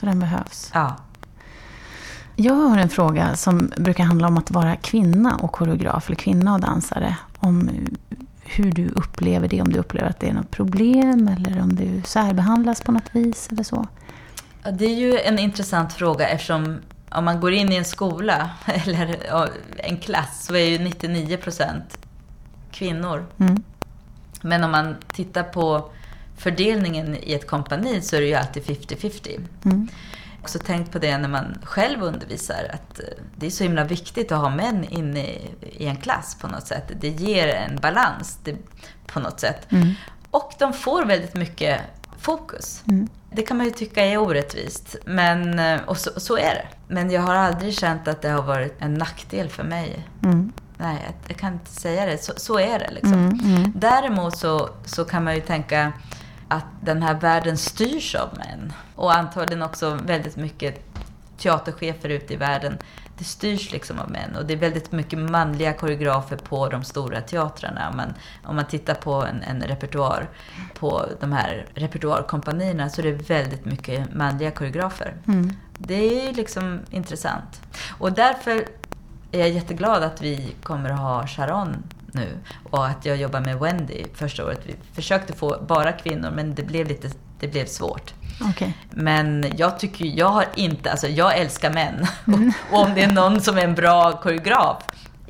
så den behövs. Ja. Jag har en fråga som brukar handla om att vara kvinna och koreograf, eller kvinna och dansare. Om hur du upplever det, om du upplever att det är något problem eller om du särbehandlas på något vis eller så. Ja, det är ju en intressant fråga eftersom om man går in i en skola eller en klass så är ju 99 procent kvinnor. Mm. Men om man tittar på fördelningen i ett kompani så är det ju alltid 50-50. Mm. Också tänkt på det när man själv undervisar, att eh, det är så himla viktigt att ha män inne i en klass på något sätt. Det ger en balans på något sätt. Mm. Och de får väldigt mycket fokus. Mm. Det kan man ju tycka är orättvist, men, eh, och så, så, är det. Men jag har aldrig känt att det har varit en nackdel för mig. Mm. Nej, jag, kan inte säga det. Så, så är det liksom. Mm, mm. Däremot så, så kan man ju tänka att den här världen styrs av män. Och antagligen också väldigt mycket teaterchefer ute i världen. Det styrs liksom av män och det är väldigt mycket manliga koreografer på de stora teatrarna. Man, om man tittar på en, en repertoar på de här repertoarkompanierna så är det väldigt mycket manliga koreografer. Mm. Det är liksom intressant. Och därför är jag jätteglad att vi kommer att ha Sharon nu och att jag jobbar med Wendy första året. Vi försökte få bara kvinnor men det blev lite det blev svårt. Okay. Men jag tycker, jag har inte, alltså jag älskar män. Mm. och om det är någon som är en bra koreograf,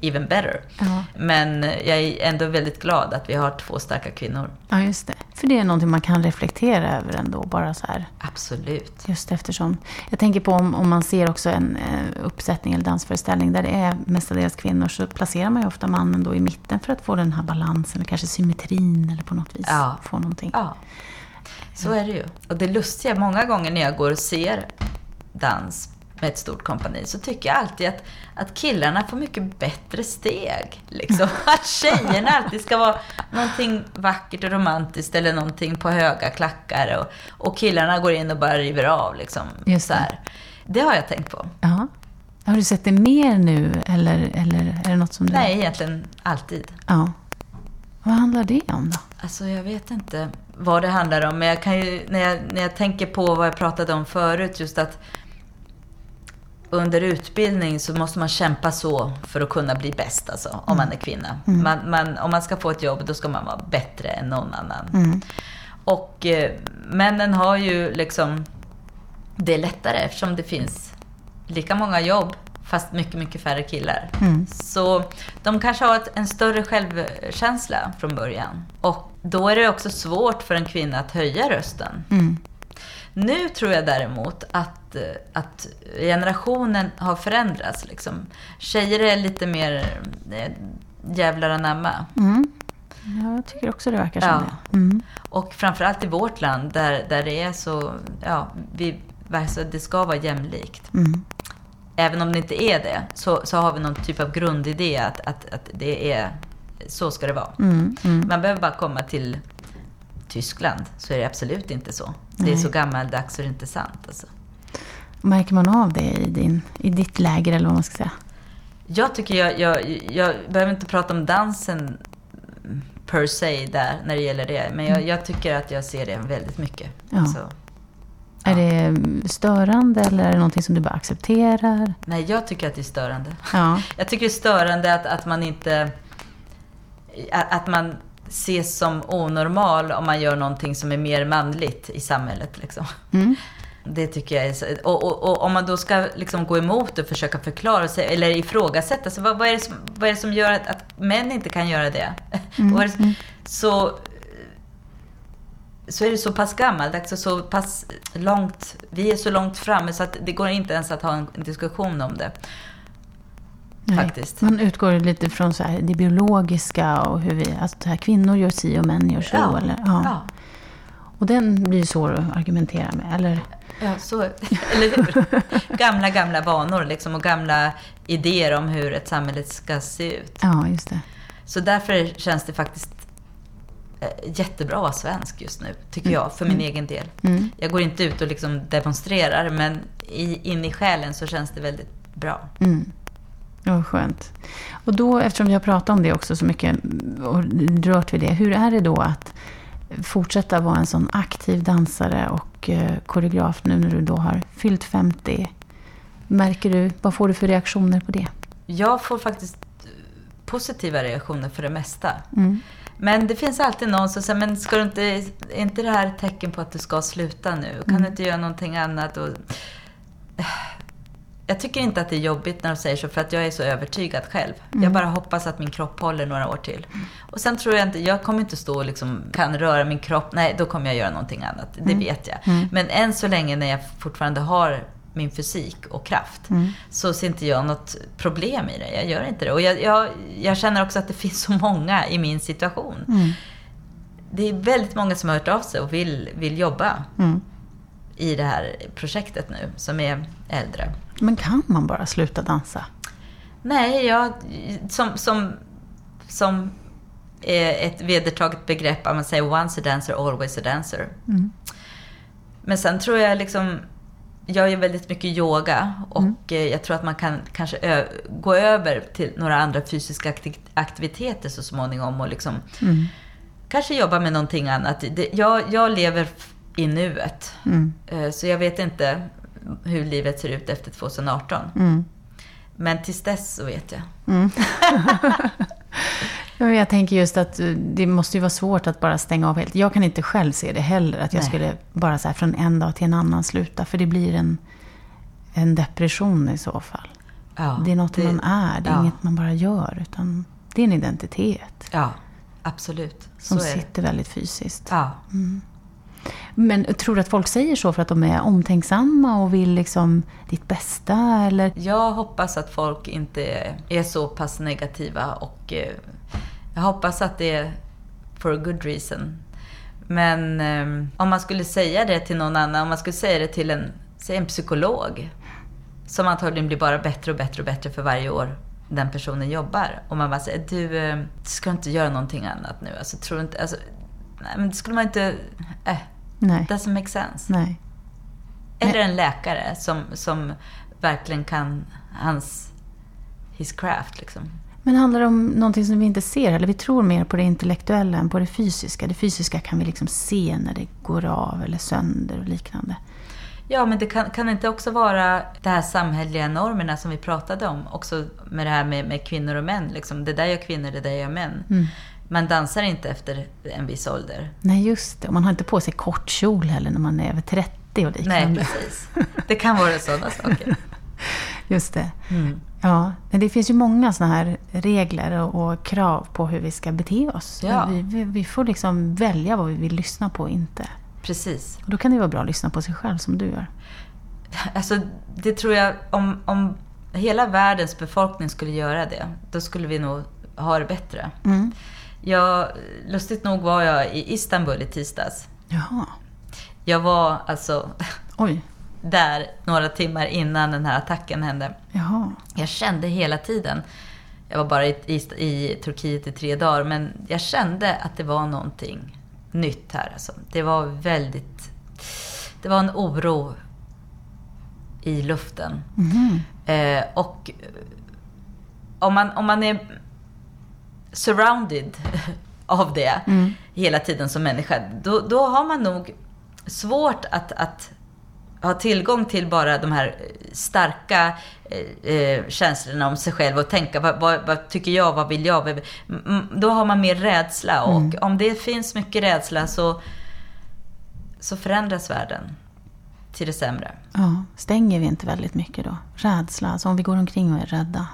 even better. Ja. Men jag är ändå väldigt glad att vi har två starka kvinnor. Ja, just det. För det är någonting man kan reflektera över ändå, bara så här. Absolut. Just eftersom. Jag tänker på om, om man ser också en eh, uppsättning eller dansföreställning där det är mestadels kvinnor så placerar man ju ofta mannen då i mitten för att få den här balansen, kanske symmetrin eller på något vis ja. få någonting. Ja. Så är det ju. Och det lustiga, många gånger när jag går och ser dans med ett stort kompani så tycker jag alltid att, att killarna får mycket bättre steg. Liksom. Att tjejerna alltid ska vara någonting vackert och romantiskt eller någonting på höga klackar och, och killarna går in och bara river av. Liksom, Just så här. Det har jag tänkt på. Ja. Har du sett det mer nu eller, eller är det något som du... Nej, egentligen alltid. Ja. Vad handlar det om då? Alltså jag vet inte vad det handlar om. Men jag kan ju, när, jag, när jag tänker på vad jag pratade om förut, just att under utbildning så måste man kämpa så för att kunna bli bäst, alltså, om mm. man är kvinna. Mm. Man, man, om man ska få ett jobb, då ska man vara bättre än någon annan. Mm. Och eh, männen har ju liksom det är lättare eftersom det finns lika många jobb fast mycket, mycket färre killar. Mm. Så de kanske har ett, en större självkänsla från början. Och då är det också svårt för en kvinna att höja rösten. Mm. Nu tror jag däremot att, att generationen har förändrats. Liksom. Tjejer är lite mer eh, jävlar anamma. Mm. Ja, jag tycker också det verkar som ja. det. Mm. Och framförallt i vårt land där, där det är så, ja, vi, alltså det ska vara jämlikt. Mm även om det inte är det, så, så har vi någon typ av grundidé att, att, att det är, så ska det vara. Mm, mm. Man behöver bara komma till Tyskland, så är det absolut inte så. Det är så gammaldags så det är inte sant. Alltså. Märker man av det i, din, i ditt läger, eller vad man ska säga? Jag tycker jag, jag, jag behöver inte prata om dansen per se där, när det gäller det. Men jag, mm. jag tycker att jag ser det väldigt mycket. Ja. Alltså, är det störande eller är det någonting som du bara accepterar? Nej, jag tycker att det är störande. Ja. Jag tycker det är störande att, att man inte... Att man ses som onormal om man gör någonting som är mer manligt i samhället. Liksom. Mm. Det tycker jag är och, och, och, om man då ska liksom gå emot och försöka förklara sig, eller ifrågasätta, så vad, vad, är det som, vad är det som gör att, att män inte kan göra det? Mm. det så så är det så pass gammaldags och så pass långt, vi är så långt framme så att det går inte ens att ha en, diskussion om det. Nej. faktiskt. Man utgår lite från så här, det biologiska och hur vi, alltså här, kvinnor gör si och män gör så. Ja. Eller, ja. Ja. Och den blir svår att argumentera med, eller? Ja, så, eller hur? Gamla, gamla vanor liksom, och gamla idéer om hur ett samhälle ska se ut. Ja, just det. Så därför känns det faktiskt eh, jättebra att vara svensk just nu, tycker jag, för min egen del. Mm. Jag går inte ut och liksom demonstrerar, men i, in i själen så känns det väldigt bra. Mm. Det var skönt. Och då, eftersom har pratat om det också så mycket och rört vid det. Hur är det då att fortsätta vara en sån aktiv dansare och eh, koreograf nu när du då har fyllt 50? Märker du, vad får du för reaktioner på det? Jag får faktiskt eh, positiva reaktioner för det mesta. Mm. Men det finns alltid någon som säger, men ska du inte, är inte det här ett tecken på att du ska sluta nu? Kan Mm. du inte göra någonting annat? Och, jag tycker inte att det är jobbigt när de säger så, för att jag är så övertygad själv. Mm. Jag bara hoppas att min kropp håller några år till. Och sen tror jag inte, jag kommer inte stå och liksom, kan röra min kropp, nej då kommer jag göra någonting annat. Det Mm. vet jag. Mm. Men än så länge när jag fortfarande har min fysik och kraft, Mm. så ser inte jag något problem i det. Jag gör inte det. Och jag, jag, jag känner också att det finns så många i min situation. Mm. Det är väldigt många som har hört av sig och vill, vill jobba. I det här projektet nu, som är äldre. Men kan man bara sluta dansa? Nej, jag, som, som, som ett vedertaget begrepp, att man säger once a dancer, always a dancer. Mm. Men sen tror jag liksom, jag gör väldigt mycket yoga och Mm. eh, jag tror att man kan kanske gå över till några andra fysiska akti- aktiviteter så småningom och liksom Mm. kanske jobba med någonting annat. Jag, jag lever i nuet, Mm. eh, så jag vet inte hur livet ser ut efter 2018. Mm. Men tills dess så vet jag. Mm. Jag tänker just att eh, det måste ju vara svårt att bara stänga av helt. Jag kan inte själv se det heller, att jag Nej. skulle bara så här från en dag till en annan sluta. För det blir en, en depression i så fall. Ja, det är något man är, det är ja. inget man bara gör. Utan det är en identitet Ja, absolut. som det. sitter väldigt fysiskt. Ja. Men tror du att folk säger så för att de är omtänksamma och vill liksom ditt bästa? Eller? Jag hoppas att folk inte är så pass negativa och eh, jag hoppas att det är for a good reason. Men eh, om man skulle säga det till någon annan, om man skulle säga det till en, säg en psykolog som antagligen blir bara bättre och bättre och bättre för varje år den personen jobbar. Och man bara säger, du, eh, du ska inte göra någonting annat nu. Alltså, tror inte, alltså, nej, men det skulle man inte... Eh, Nej. doesn't make sense. Nej. Eller en läkare som, som verkligen kan hans his craft. Liksom. Men handlar det om någonting som vi inte ser? Eller vi tror mer på det intellektuella än på det fysiska? Det fysiska kan vi liksom se när det går av eller sönder och liknande. Ja, men det kan, kan inte också vara de här samhälleliga normerna som vi pratade om? Också med det här med, med kvinnor och män. Liksom. Det där gör kvinnor, det där gör män. Mm. Man dansar inte efter en viss ålder. Nej, just det. Och man har inte på sig kort kjol heller när man är över 30 och liknande. Nej, precis. Det kan vara sådana saker. Just det. Mm. Ja, men det finns ju många sådana här regler och, och krav på hur vi ska bete oss. Ja. Vi, vi, vi får liksom välja vad vi vill lyssna på och inte. Precis. Och då kan det vara bra att lyssna på sig själv som du gör. Alltså, det tror jag, om, om hela världens befolkning skulle göra det, då skulle vi nog ha det bättre. Mm. Jag, lustigt nog var jag i Istanbul i tisdags. Jaha. Jag var alltså Oj. där några timmar innan den här attacken hände. Jaha. Jag kände hela tiden, jag var bara i, i, i Turkiet i tre dagar, men jag kände att det var någonting nytt här. Alltså. Det var väldigt, det var en oro i luften. Mhm. Eh, och om man, om man är surrounded av det Mm. hela tiden som människa, då, då har man nog svårt att, att ha tillgång till bara de här starka eh, eh, känslorna om sig själv och tänka vad, vad, vad tycker jag, vad vill jag? Då har man mer rädsla och Mm. om det finns mycket rädsla så, så förändras världen till det sämre. Ja, stänger vi inte väldigt mycket då? Rädsla, alltså om vi går omkring och är rädda.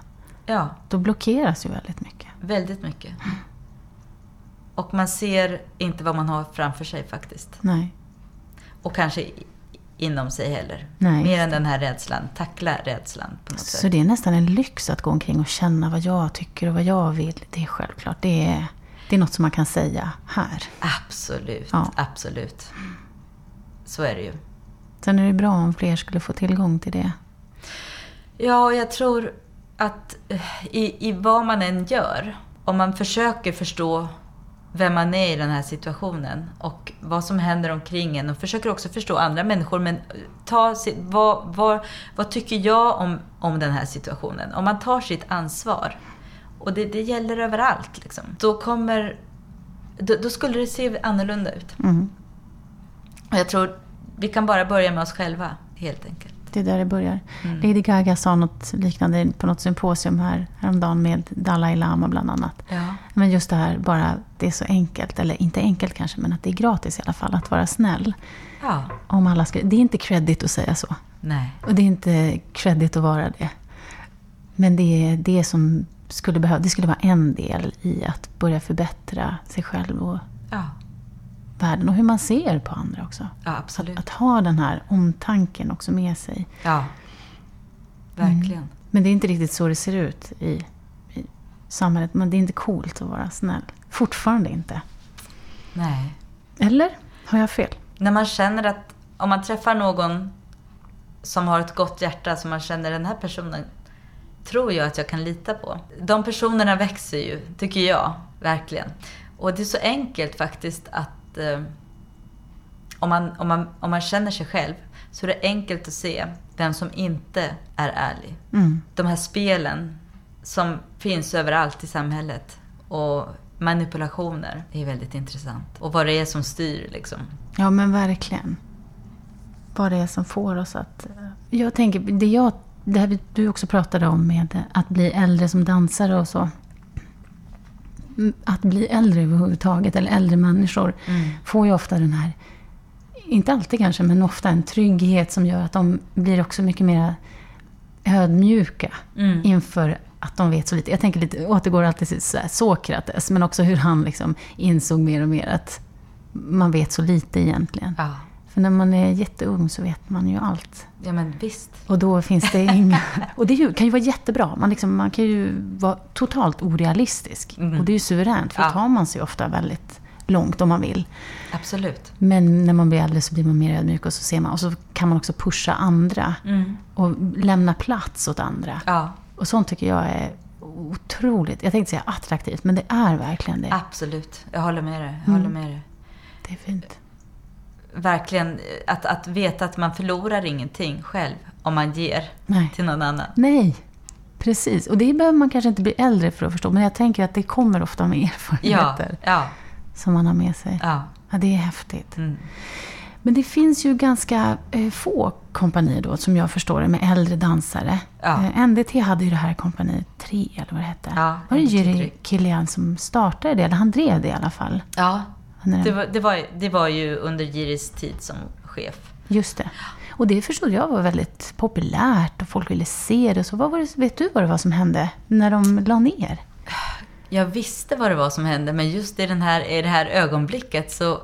Ja, Då blockeras ju väldigt mycket. väldigt mycket. Och man ser inte vad man har framför sig faktiskt. Nej. Och kanske inom sig heller. Nej, Mer än den här rädslan, tackla rädslan på något Så sätt. det är nästan en lyx att gå omkring och känna vad jag tycker och vad jag vill. Det är självklart. Det är, det är något som man kan säga här. Absolut, Ja. absolut. Så är det ju. Sen är det bra om fler skulle få tillgång till det. Ja, och jag tror att eh, i, i vad man än gör, om man försöker förstå vem man är i den här situationen och vad som händer omkring en och försöker också förstå andra människor. Men ta, si- vad, vad, vad tycker jag om, om den här situationen? Om man tar sitt ansvar, och det, det gäller överallt, liksom, då kommer... Då, då skulle det se annorlunda ut. Mm. Och jag tror vi kan bara börja med oss själva, helt enkelt. Det är där det börjar. Mm. Lady Gaga sa något liknande på något symposium här häromdagen med Dalai Lama bland annat. Ja. Men just det här bara, det är så enkelt, eller inte enkelt kanske, men att det är gratis i alla fall att vara snäll. Ja. Om alla ska, det är inte credit att säga så. Nej. Och det är inte credit att vara det. Men det är det som skulle behöva, det skulle vara en del i att börja förbättra sig själv och Ja. Världen. Och hur man ser på andra också. Ja, absolut. Att ha den här omtanken också med sig. Ja. Verkligen. Men det är inte riktigt så det ser ut i, i samhället. Men det är inte coolt att vara snäll. Fortfarande inte. Nej. Eller? Har jag fel? När man känner att om man träffar någon som har ett gott hjärta, som man känner den här personen tror jag att jag kan lita på. De personerna växer ju, tycker jag, verkligen. Och det är så enkelt faktiskt att eh, om, man, om, man, om man känner sig själv så är det enkelt att se vem som inte är ärlig. Mm. De här spelen som finns överallt i samhället och manipulationer är väldigt intressant. Och vad det är som styr liksom. Ja, men verkligen. Vad det är som får oss att... Jag tänker, det, jag, det här du också pratade om med att bli äldre som dansare och så. Mm, Att bli äldre överhuvudtaget, eller äldre människor, får ju ofta den här, inte alltid kanske, men ofta en trygghet som gör att de blir också mycket mer ödmjuka Mm. inför att de vet så lite. Jag tänker lite, återgår alltid till Sokrates, men också hur han liksom insåg mer och mer att man vet så lite egentligen. Ja. För när man är jätteung så vet man ju allt. ja, men visst. Och då finns det inga... Och det kan ju vara jättebra. Man, liksom, man kan ju vara totalt orealistisk. Mm. Och det är ju suveränt, för då tar man sig ofta väldigt långt om man vill. Absolut. Men när man blir äldre så blir man mer ödmjuk och så ser man. Och så kan man också pusha andra. Mm. Och lämna plats åt andra. Ja, Och sånt tycker jag är otroligt, jag tänkte säga attraktivt, men det är verkligen det. absolut. Jag håller med dig. Jag Mm. håller med dig. Det är fint. Verkligen, att, att veta att man förlorar ingenting själv om man ger Nej. till någon annan. Nej, precis. Och det behöver man kanske inte bli äldre för att förstå, men jag tänker att det kommer ofta med Ja, erfarenheter ja, som man har med sig. ja. Ja, det är häftigt. Mm. Men det finns ju ganska eh, få kompanier då, som jag förstår det, med äldre dansare. Ja. Eh, NDT hade ju det här kompani 3, eller vad det hette. Ja, var det Jiri. Kilian som startade det? Eller han drev det i alla fall. Ja, det var, det, var, det var ju under Jiris tid som chef. Just det. Och det förstod jag var väldigt populärt och folk ville se det. Så vad var det, vet du vad det var som hände när de la ner? Jag visste vad det var som hände, men just i, den här, i det här ögonblicket så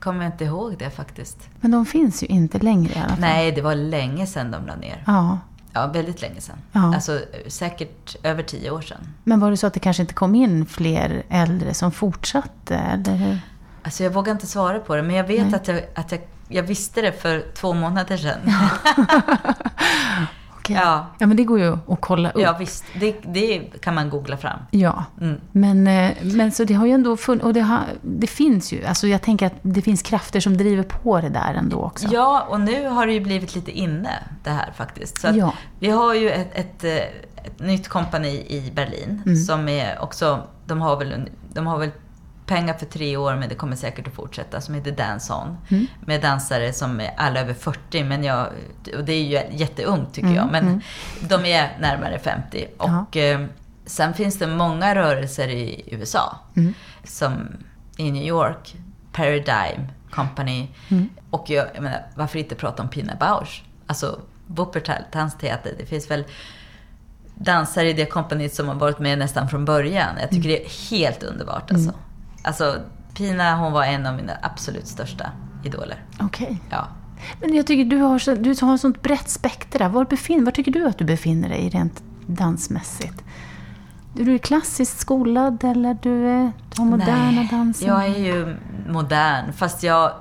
kommer jag inte ihåg det faktiskt. Men de finns ju inte längre i alla fall. Nej, det var länge sedan de la ner. Ja. Ja, väldigt länge sedan. Ja. Alltså säkert över tio år sedan. Men var det så att det kanske inte kom in fler äldre som fortsatte? Eller hur? Alltså jag vågar inte svara på det, men jag vet Nej. att, jag, att jag, jag visste det för två månader sedan. Okej. Ja. ja, men det går ju att kolla upp. Ja, visst. Det, det kan man googla fram. Ja. Mm. Men, eh, men så det har ju ändå funnits, och det, har, det finns ju, alltså jag tänker att det finns krafter som driver på det där ändå också. Ja, och nu har det ju blivit lite inne det här faktiskt. Så Ja. Vi har ju ett, ett, eh, ett nytt kompani i Berlin Mm. som är också, de har, väl, de har väl pengar för tre år men det kommer säkert att fortsätta, som heter Dance On. Mm. Med dansare som är alla över 40, men jag, och det är ju jätteungt tycker Mm, jag, men mm. de är närmare 50. Och eh, sen finns det många rörelser i USA, Mm. som i New York, Paradigm Company. Mm. Och jag, jag menar, varför inte prata om Pina Bausch? Alltså, Wuppertal dansteater. Det finns väl dansare i det kompaniet som har varit med nästan från början. Jag tycker det är helt underbart alltså. Alltså, Pina hon var en av mina absolut största idoler. Okej. Ja. Men jag tycker du har, så, du har ett sånt brett spektra. Var, befinner, var tycker du att du befinner dig rent dansmässigt? Är du klassiskt skolad eller du, är, har moderna Nej, dansen? jag är ju modern. Fast jag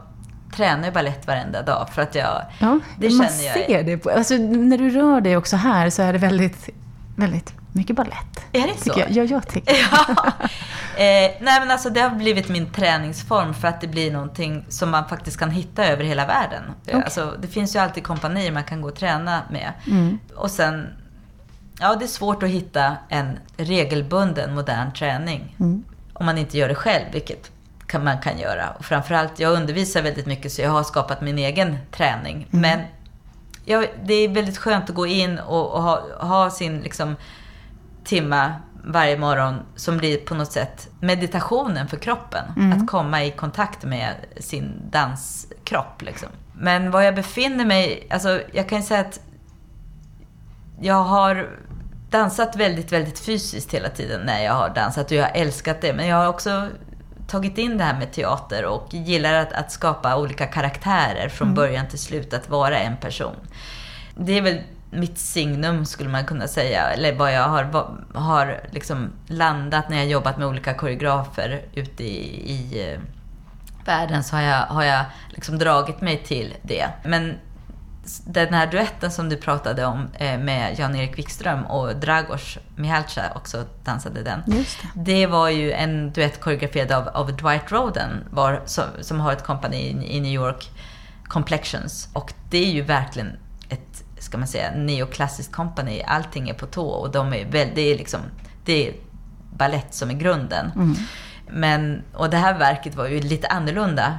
tränar ju balett varenda dag för att jag... Ja, det man känner jag. ser det. På, alltså, när du rör dig också här så är det väldigt, väldigt mycket ballett. Är det så? Jag. Ja, jag tycker ja. eh, nej men alltså det har blivit min träningsform för att det blir någonting som man faktiskt kan hitta över hela världen. Okay. Alltså, det finns ju alltid kompanier man kan gå och träna med. Mm. Och sen, ja det är svårt att hitta en regelbunden modern träning. Mm. Om man inte gör det själv, vilket kan, man kan göra. Och framförallt, jag undervisar väldigt mycket så jag har skapat min egen träning. Mm. Men ja, det är väldigt skönt att gå in och, och ha, ha sin liksom, timma varje morgon som blir på något sätt meditationen för kroppen. Mm. Att komma i kontakt med sin danskropp. Liksom. Men var jag befinner mig, alltså jag kan ju säga att jag har dansat väldigt, väldigt fysiskt hela tiden när jag har dansat och jag har älskat det. Men jag har också tagit in det här med teater och gillar att, att skapa olika karaktärer från Mm. början till slut, att vara en person. Det är väl mitt signum skulle man kunna säga, eller vad jag har, har liksom landat när jag jobbat med olika koreografer ute i, i eh, världen så har jag, har jag liksom dragit mig till det. Men den här duetten som du pratade om eh, med Jan-Erik Wikström och Dragos Mihalca också dansade den. Det. Det var ju en duett koreograferad av, av Dwight Roden var, som, som har ett kompani i, i New York, Complexions. Och det är ju verkligen ska man säga, neoklassiskt kompani. Allting är på tå och de är väl, det är liksom, det är ballett som är grunden. Mm. Men, och det här verket var ju lite annorlunda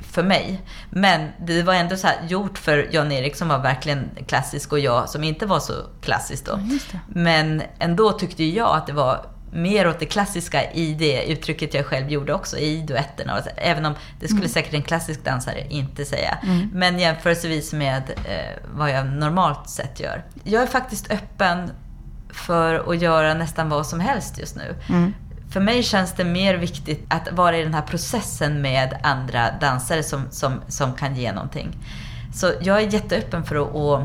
för mig. Men det var ändå så här gjort för Jan-Erik som var verkligen klassisk och jag som inte var så klassisk då. Det. Men ändå tyckte jag att det var mer åt det klassiska i det uttrycket jag själv gjorde också i duetterna. Även om det skulle säkert en klassisk dansare inte säga. Mm. Men jämförelsevis med eh, vad jag normalt sett gör. Jag är faktiskt öppen för att göra nästan vad som helst just nu. Mm. För mig känns det mer viktigt att vara i den här processen med andra dansare som, som, som kan ge någonting. Så jag är jätteöppen för att och,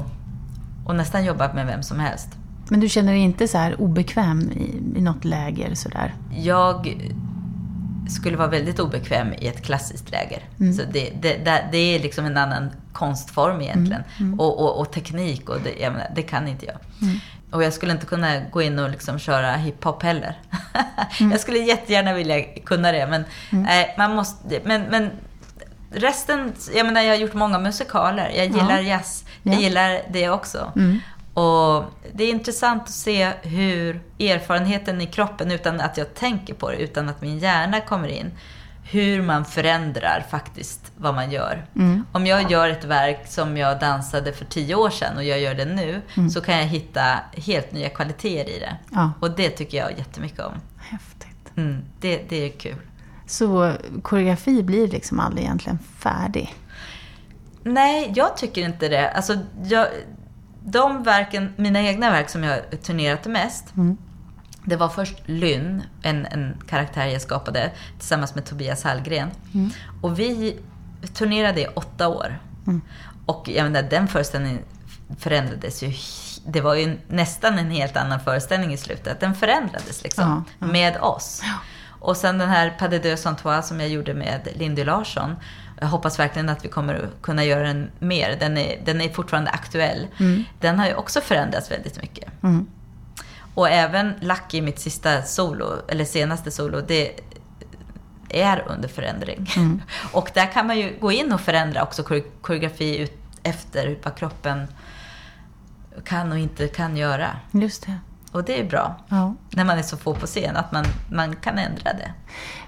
och nästan jobba med vem som helst. Men du känner dig inte så här obekväm i, i något läger sådär? Jag skulle vara väldigt obekväm i ett klassiskt läger. Mm. Så det, det, det, är liksom en annan konstform egentligen. Mm, Och, och, och teknik, och det, menar, det kan inte jag. Mm. Och jag skulle inte kunna gå in och liksom köra hiphop heller. Mm. jag skulle jättegärna vilja kunna det, men, nej, man måste, men, men resten, jag menar jag har gjort många musikaler. Jag gillar Ja. jazz. Jag Ja. gillar det också. Mm. Och det är intressant att se hur erfarenheten i kroppen, utan att jag tänker på det, utan att min hjärna kommer in, hur man förändrar faktiskt vad man gör. Mm. Om jag gör ett verk som jag dansade för tio år sedan och jag gör det nu, så kan jag hitta helt nya kvaliteter i det. Ja, Och det tycker jag jättemycket om. häftigt. Mm, det, det är kul. Så koreografi blir liksom aldrig egentligen färdig? Nej, jag tycker inte det. Alltså, jag, de verken, mina egna verk som jag turnerat mest, Mm. det var först Lynn, en, en karaktär jag skapade tillsammans med Tobias Hallgren. Mm. Och vi turnerade i åtta år. Mm. Och jag menar, den föreställningen förändrades ju. Det var ju nästan en helt annan föreställning i slutet. Den förändrades liksom med oss. Och sen den här Pas de deux sans toi som jag gjorde med Lindy Larsson. Jag hoppas verkligen att vi kommer att kunna göra den mer. Den är, den är fortfarande aktuell. Mm. Den har ju också förändrats väldigt mycket. Mm. Och även Lucky, mitt sista solo, eller senaste solo, det är under förändring. Mm. Och där kan man ju gå in och förändra också kore- koreografi ut efter vad kroppen kan och inte kan göra. Just det. Och det är bra, Ja. när man är så få på scen, att man, man kan ändra det.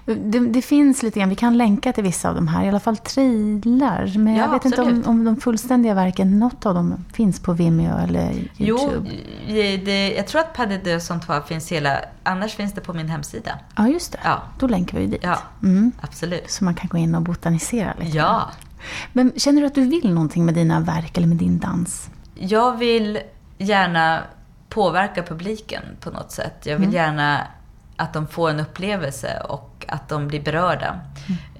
Det, det finns lite grann, vi kan länka till vissa av de här, i alla fall trailrar. Men jag Ja, vet inte om, absolut. om de fullständiga verken, något av dem finns på Vimeo eller YouTube. Jo, det, jag tror att Pas de sans toi finns hela, annars finns det på min hemsida. Ja, just det. Ja, Då länkar vi dit. ja Mm. absolut. Så man kan gå in och botanisera lite. Ja. Men känner du att du vill någonting med dina verk eller med din dans? Jag vill gärna påverka publiken på något sätt. Jag vill Mm. gärna att de får en upplevelse och att de blir berörda.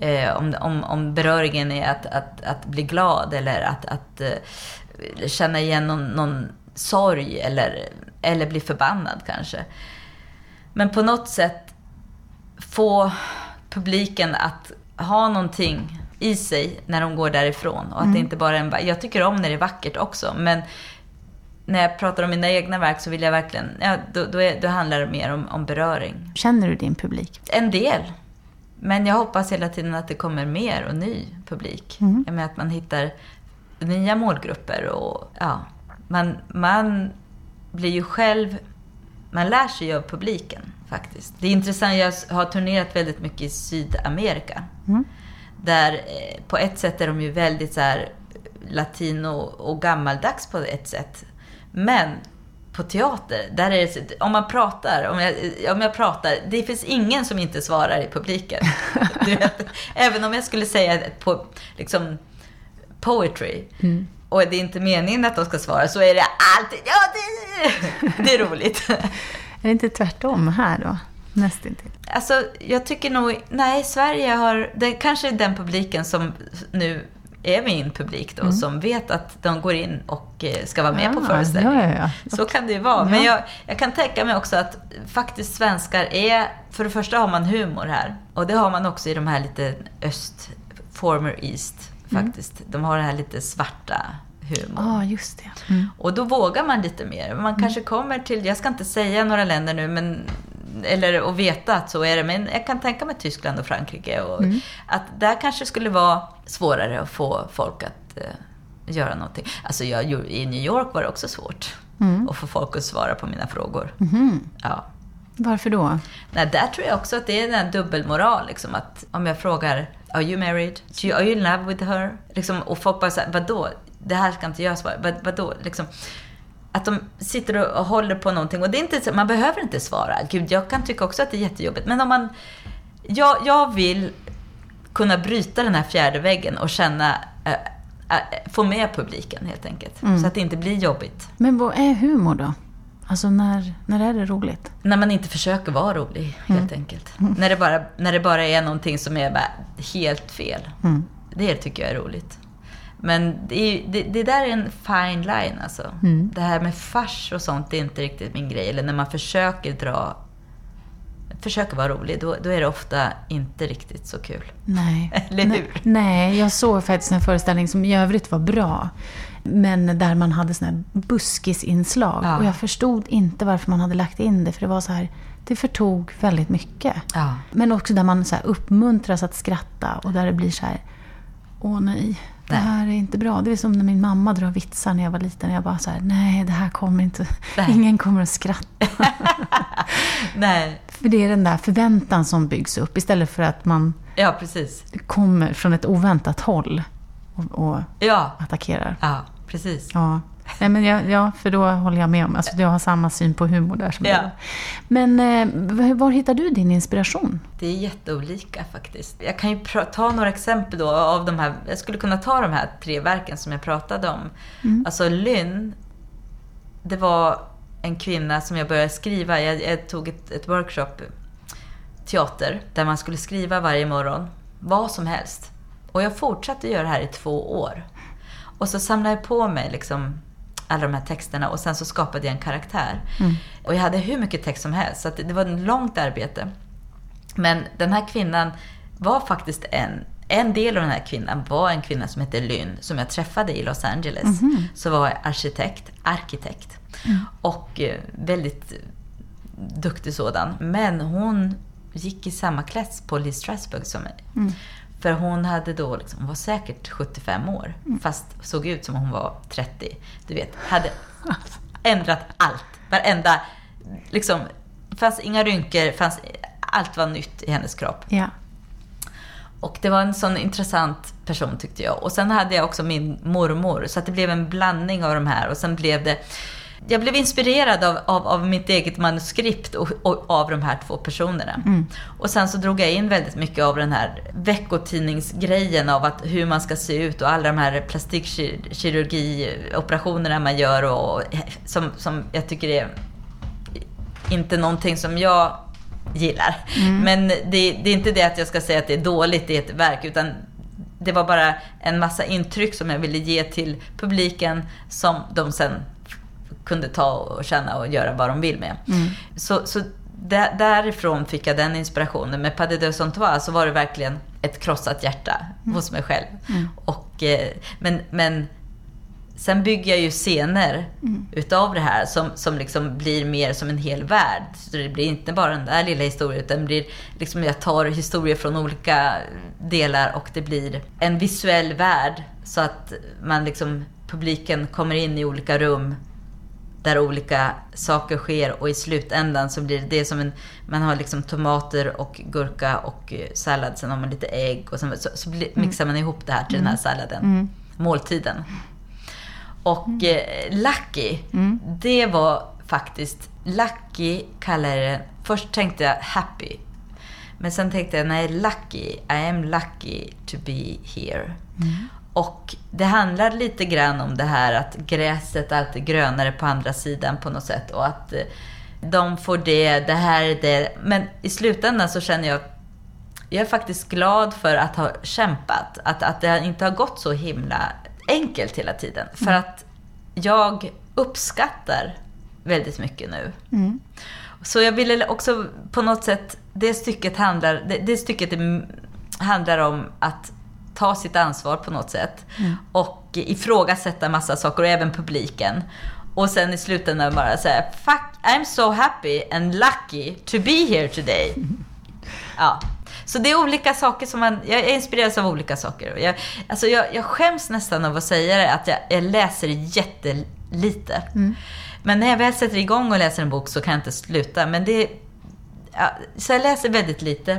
Eh, om, om, om beröringen är att, att, att bli glad eller att, att eh, känna igen någon, någon sorg eller, eller bli förbannad kanske. Men på något sätt få publiken att ha någonting i sig när de går därifrån. Och att det inte bara är en... Jag tycker om när det är vackert också, men när jag pratar om mina egna verk så vill jag verkligen... Ja, då, då, är, då handlar det mer om, om beröring. Känner du din publik? En del. Men jag hoppas hela tiden att det kommer mer och ny publik. Mm. Jag menar att man hittar nya målgrupper och ja, man, man blir ju själv, man lär sig ju av publiken faktiskt. Det är intressant, jag har turnerat väldigt mycket i Sydamerika. Mm. Där eh, på ett sätt är de ju väldigt så här latino och gammaldags på ett sätt. Men på teater, där är det, om man pratar, om jag, om jag pratar, det finns ingen som inte svarar i publiken. Vet, även om jag skulle säga på, liksom, poetry, och det är inte meningen att de ska svara, så är det alltid, ja det, det är roligt. Är det inte tvärtom här då? Nästintill. Alltså, jag tycker nog, nej, Sverige har, det kanske är den publiken som nu är min publik då, som vet att de går in och eh, ska vara med på Ah, föreställningen. ja, ja, ja. Så kan det ju vara. Men Ja. jag, jag kan tänka mig också att faktiskt svenskar är, för det första har man humor här. Och det har man också i de här lite öst, former east faktiskt. De har det här lite svarta humor. Ja, just det. Mm. Och då vågar man lite mer. Man kanske kommer till, jag ska inte säga några länder nu, men eller och veta att så är det, men jag kan tänka mig Tyskland och Frankrike. Och Att där kanske skulle vara svårare att få folk att eh, göra någonting. Alltså jag, i New York var det också svårt att få folk att svara på mina frågor. Mhm. Ja. Varför då? Nej, där tror jag också att det är den här dubbelmoral. Liksom, att om jag frågar Are you married? Are you in love with her? Liksom, och folk bara säger vadå? Det här ska inte jag svara. Vad, vadå? Liksom, att de sitter och, håller på någonting. Och det är inte, så- man behöver inte svara. Gud, jag kan tycka också att det är jättejobbigt. Men om man... Jag, jag vill kunna bryta den här fjärde väggen och känna... eh, eh, få med publiken helt enkelt. Så att det inte blir jobbigt. Men vad är humor då? Alltså när, när är det roligt? När man inte försöker vara rolig, helt enkelt. När, det bara, när det bara är någonting som är helt fel. Mm. Det tycker jag är roligt. Men det, det, det där är en fine line alltså. Det här med fars och sånt är inte riktigt min grej. Eller när man försöker dra... Försöker vara rolig, då, då är det ofta inte riktigt så kul. Nej. Eller hur? nej, jag såg faktiskt en föreställning som i övrigt var bra. Men där man hade såna här buskisinslag. Ja. Och jag förstod inte varför man hade lagt in det. För det var så här, det förtog väldigt mycket. Ja. Men också där man så här uppmuntras att skratta och där det blir så här, åh nej, det här är inte bra. Det är som när min mamma drar vitsar när jag var liten. Jag bara så här, nej det här kommer inte, Nej. ingen kommer att skratta. Nej, För det är den där förväntan som byggs upp istället för att man ja precis. kommer från ett oväntat håll och, och Ja, attackerar. ja precis. Ja. Nej, men jag, ja, för då håller jag med om, alltså jag har samma syn på humor där som Ja. du. Men eh, var hittar du din inspiration? Det är jätteolika faktiskt. Jag kan ju ta några exempel då av de här, jag skulle kunna ta de här tre verken som jag pratade om. Alltså Lynn, det var en kvinna som jag började skriva, jag, jag tog ett, ett workshop, teater, där man skulle skriva varje morgon, vad som helst. Och jag fortsatte göra det här i två år. Och så samlade jag på mig liksom alla de här texterna och sen så skapade jag en karaktär. Och jag hade hur mycket text som helst, så det, var ett långt arbete. Men den här kvinnan var faktiskt en, en del av den här kvinnan var en kvinna som hette Lynn, som jag träffade i Los Angeles. Så var jag arkitekt, arkitekt. Och eh, väldigt duktig sådan. Men hon gick i samma klass på Lee Strasberg som mig. För hon hade då, liksom, hon var säkert 75 år, fast såg ut som om hon var 30. Du vet, hade ändrat allt. Varenda, liksom, fanns inga rynkor, fanns, allt var nytt i hennes kropp. Ja. Och det var en sån intressant person tyckte jag. Och sen hade jag också min mormor, så det blev en blandning av de här. Och sen blev det... Jag blev inspirerad av, av, av mitt eget manuskript och, och av de här två personerna. Och sen så drog jag in väldigt mycket av den här veckotidningsgrejen av att hur man ska se ut och alla de här plastikkirurgioperationerna man gör och som, som jag tycker är inte någonting som jag gillar. Men det, det är inte det att jag ska säga att det är dåligt i ett verk, utan det var bara en massa intryck som jag ville ge till publiken som de sen kunde ta och känna och göra vad de vill med. Så, så där, därifrån fick jag den inspirationen. Med Pas de deux sans toi så var det verkligen ett krossat hjärta hos mig själv. Och, eh, men, men sen bygger jag ju scener utav det här som, som liksom blir mer som en hel värld. Så det blir inte bara den där lilla historien utan blir liksom jag tar historier från olika delar och det blir en visuell värld. Så att man liksom, publiken kommer in i olika rum där olika saker sker och i slutändan så blir det, det som en, man har liksom tomater och gurka och eh, sallad, sen har man lite ägg och sen, så, så blir, mixar man ihop det här till den här salladen, måltiden. Och eh, Lucky, det var faktiskt, Lucky kallar jag det, först tänkte jag happy. Men sen tänkte jag, nej, lucky, I am lucky to be here. Och det handlar lite grann om det här att gräset alltid är grönare på andra sidan på något sätt. Och att eh, de får det, det här är det. Men i slutändan så känner jag jag är faktiskt glad för att ha kämpat. Att, att det inte har gått så himla enkelt hela tiden. För att jag uppskattar väldigt mycket nu. Så jag ville också på något sätt, det stycket handlar, det, det stycket handlar om att ta sitt ansvar på något sätt. Och ifrågasätta massa saker och även publiken. Och sen i slutändan bara säga Fuck, I'm so happy and lucky to be here today. Ja. Så det är olika saker som man, jag inspireras av olika saker. Jag, alltså jag, jag skäms nästan av att säga det, att jag, jag läser jättelite. Men när jag väl sätter igång och läser en bok så kan jag inte sluta. Men det, ja, så jag läser väldigt lite.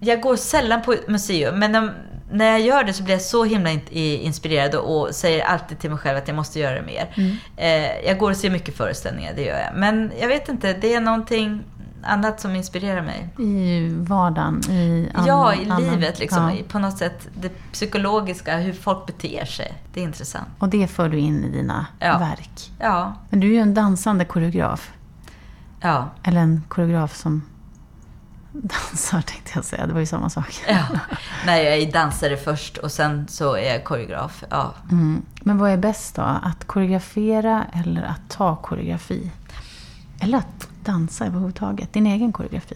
Jag går sällan på museum, men om, när jag gör det så blir jag så himla in, inspirerad och, säger alltid till mig själv att jag måste göra det mer. Eh, jag går och ser mycket föreställningar, det gör jag. Men jag vet inte, det är någonting annat som inspirerar mig. I vardagen? I an- Ja, i livet liksom. Ja. På något sätt det psykologiska, hur folk beter sig. Det är intressant. Och det för du in i dina Ja. verk. Ja, Men du är ju en dansande koreograf. ja, Eller en koreograf som dansar tänkte jag säga. Det var ju samma sak. ja. Nej, jag är dansare först och sen så är jag koreograf. Ja. Mm. Men vad är bäst då? Att koreografera eller att ta koreografi? Eller att dansa överhuvudtaget? Din egen koreografi?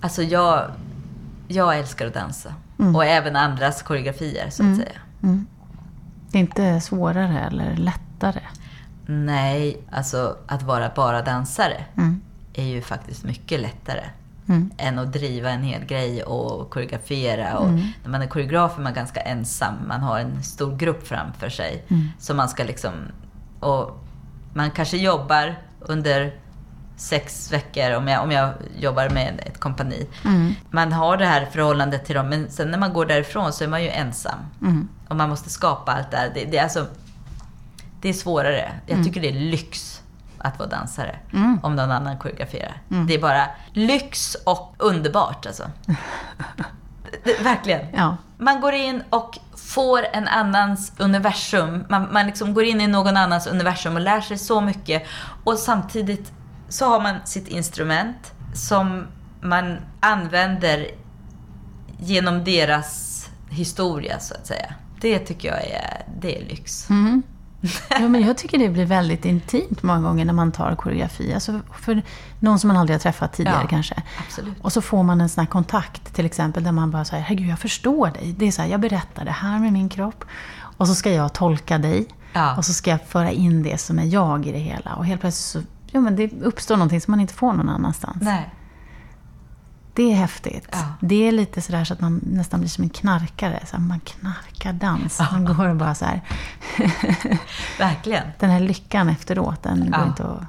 Alltså jag, jag älskar att dansa. Och även andras koreografier, så att säga. Mm. Det är inte svårare eller lättare? Nej, alltså att vara bara dansare Mm. är ju faktiskt mycket lättare. Mm. än att driva en hel grej och koreografera. Och När man är koreograf är man ganska ensam. Man har en stor grupp framför sig. Så man ska liksom... Och man kanske jobbar under sex veckor om jag, om jag jobbar med ett kompani. Man har det här förhållandet till dem, men sen när man går därifrån så är man ju ensam. Och man måste skapa allt det här. Det, det, är alltså, det är svårare. Jag tycker det är lyx att vara dansare. Om någon annan koreograferar. Det är bara lyx och underbart alltså. det, verkligen. Ja. Man går in och får en annans universum. Man, man liksom går in i någon annans universum och lär sig så mycket. Och samtidigt så har man sitt instrument som man använder genom deras historia så att säga. Det tycker jag är, det är lyx. Mm. Ja, men jag tycker det blir väldigt intimt många gånger när man tar koreografi. Alltså för någon som man aldrig har träffat tidigare Ja, kanske. absolut. Och så får man en sån här kontakt till exempel där man bara säger herregud jag förstår dig. Det är så här, jag berättar det här med min kropp. Och så ska jag tolka dig. Ja. Och så ska jag föra in det som är jag i det hela. Och helt plötsligt så ja, men det uppstår någonting som man inte får någon annanstans. Nej. Det är häftigt. Ja. Det är lite sådär så att man nästan blir som en knarkare. Så man knarkar dans. Man går och bara så här. Verkligen. Den här lyckan efteråt, den går Ja. inte att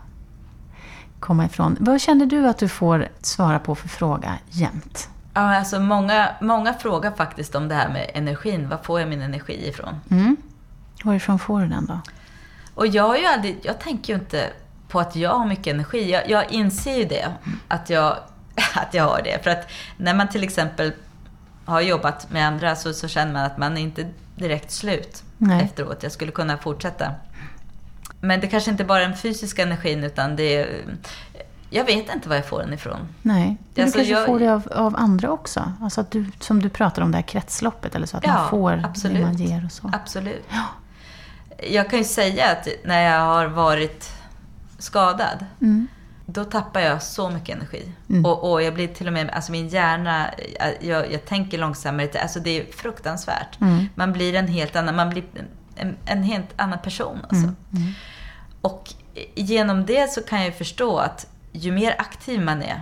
komma ifrån. Vad känner du att du får svara på för fråga jämt? Ja, alltså många, många frågar faktiskt om det här med energin. Var får jag min energi ifrån? Mm. Varifrån får du den då? Och jag har ju aldrig, jag tänker ju inte på att jag har mycket energi. Jag, jag inser ju det, att jag, att jag har det. För att när man till exempel har jobbat med andra så, så känner man att man är inte direkt slut Nej. efteråt. Jag skulle kunna fortsätta. Men det kanske inte bara är den fysiska energin utan det är Jag vet inte var jag får den ifrån. Nej, men Alltså, du kanske jag- får det av, av andra också. Alltså att du, som du pratar om det här kretsloppet eller så. Att Ja, man får absolut. det man ger och så. Absolut. Jag kan ju säga att när jag har varit skadad, Mm. Då tappar jag så mycket energi. Mm. Och, och jag blir till och med, alltså min hjärna, jag, jag tänker långsammare. Alltså det är fruktansvärt. Mm. Man blir en helt annan, man blir en, en helt annan person. Alltså. Mm. Mm. Och genom det så kan jag förstå att ju mer aktiv man är,